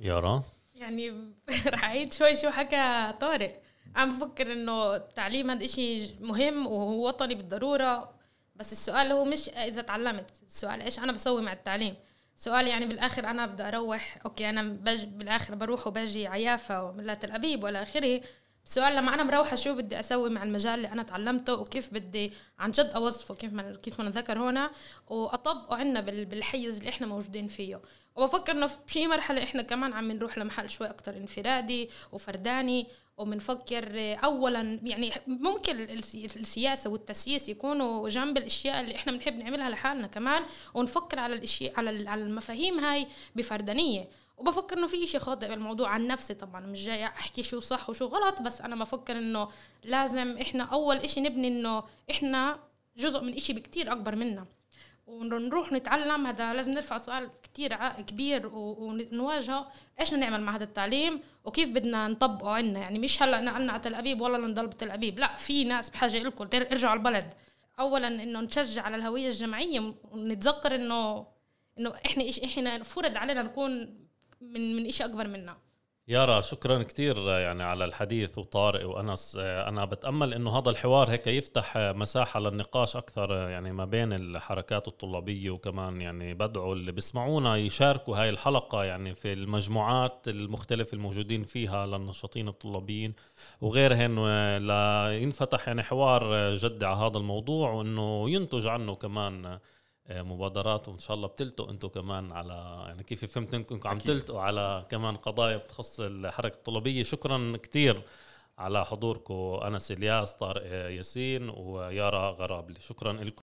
يارا يعني رح أعيد شوي شو حكى طارق. عم بفكر إنه التعليم هذا إشي مهم وهو وطني بالضرورة. بس السؤال هو مش إذا تعلمت. السؤال إيش أنا بسوي مع التعليم؟ سؤال يعني بالآخر أنا بدي أروح أوكي أنا بج بالآخر بروح وبجي عيافة ومن تل ابيب والى آخره. السؤال لما أنا مروحة شو بدي أسوي مع المجال اللي أنا تعلمته وكيف بدي عن جد أوظفه كيف ما كيف ما نذكر هنا وأطبقه عندنا بالحيز اللي إحنا موجودين فيه. وبفكر إنه في مرحلة إحنا كمان عم نروح لمحل شوي أكثر انفرادي وفرداني وبنفكر اولا يعني ممكن السياسة والتسييس يكونوا جنب الأشياء اللي إحنا بنحب نعملها لحالنا كمان ونفكر على الاشياء على المفاهيم هاي بفردانية. وبفكر إنه في شيء خاطئ بالموضوع عن نفسي طبعا. مش جاي أحكي شو صح وشو غلط بس أنا بفكر إنه لازم إحنا أول إشي نبني إنه إحنا جزء من إشي بكتير أكبر منا. ونروح نتعلم. هذا لازم نرفع سؤال كتير كبير ونواجهه. إيش نعمل مع هذا التعليم؟ وكيف بدنا نطبقه عنا؟ يعني مش هلأ نقلنا على تل أبيب ولا نضل بتل أبيب. لا في ناس بحاجة لكم ارجعوا البلد. اولا إنه نشجع على الهوية الجماعية. ونتذكر انه إنه إحنا إحنا فرض علينا نكون من من شيء أكبر منا. يارا شكرا كثير يعني على الحديث وطارق وأنس. أنا بتأمل إنه هذا الحوار هيك يفتح مساحة للنقاش أكثر يعني ما بين الحركات الطلابية وكمان يعني بدعو اللي بيسمعونا يشاركوا هاي الحلقة يعني في المجموعات المختلفة الموجودين فيها للنشاطين الطلابيين. وغيرهن لينفتح يعني حوار جدي على هذا الموضوع وإنه ينتج عنه كمان مبادرات وإن شاء الله بتلتقوا أنتم كمان على يعني كيف فهمت إنكم عم تلتقوا على كمان قضايا بتخص الحركة الطلابية. شكرا كثير على حضوركم أنس إلياس طارق ياسين ويارا غرابلي. شكرا لكم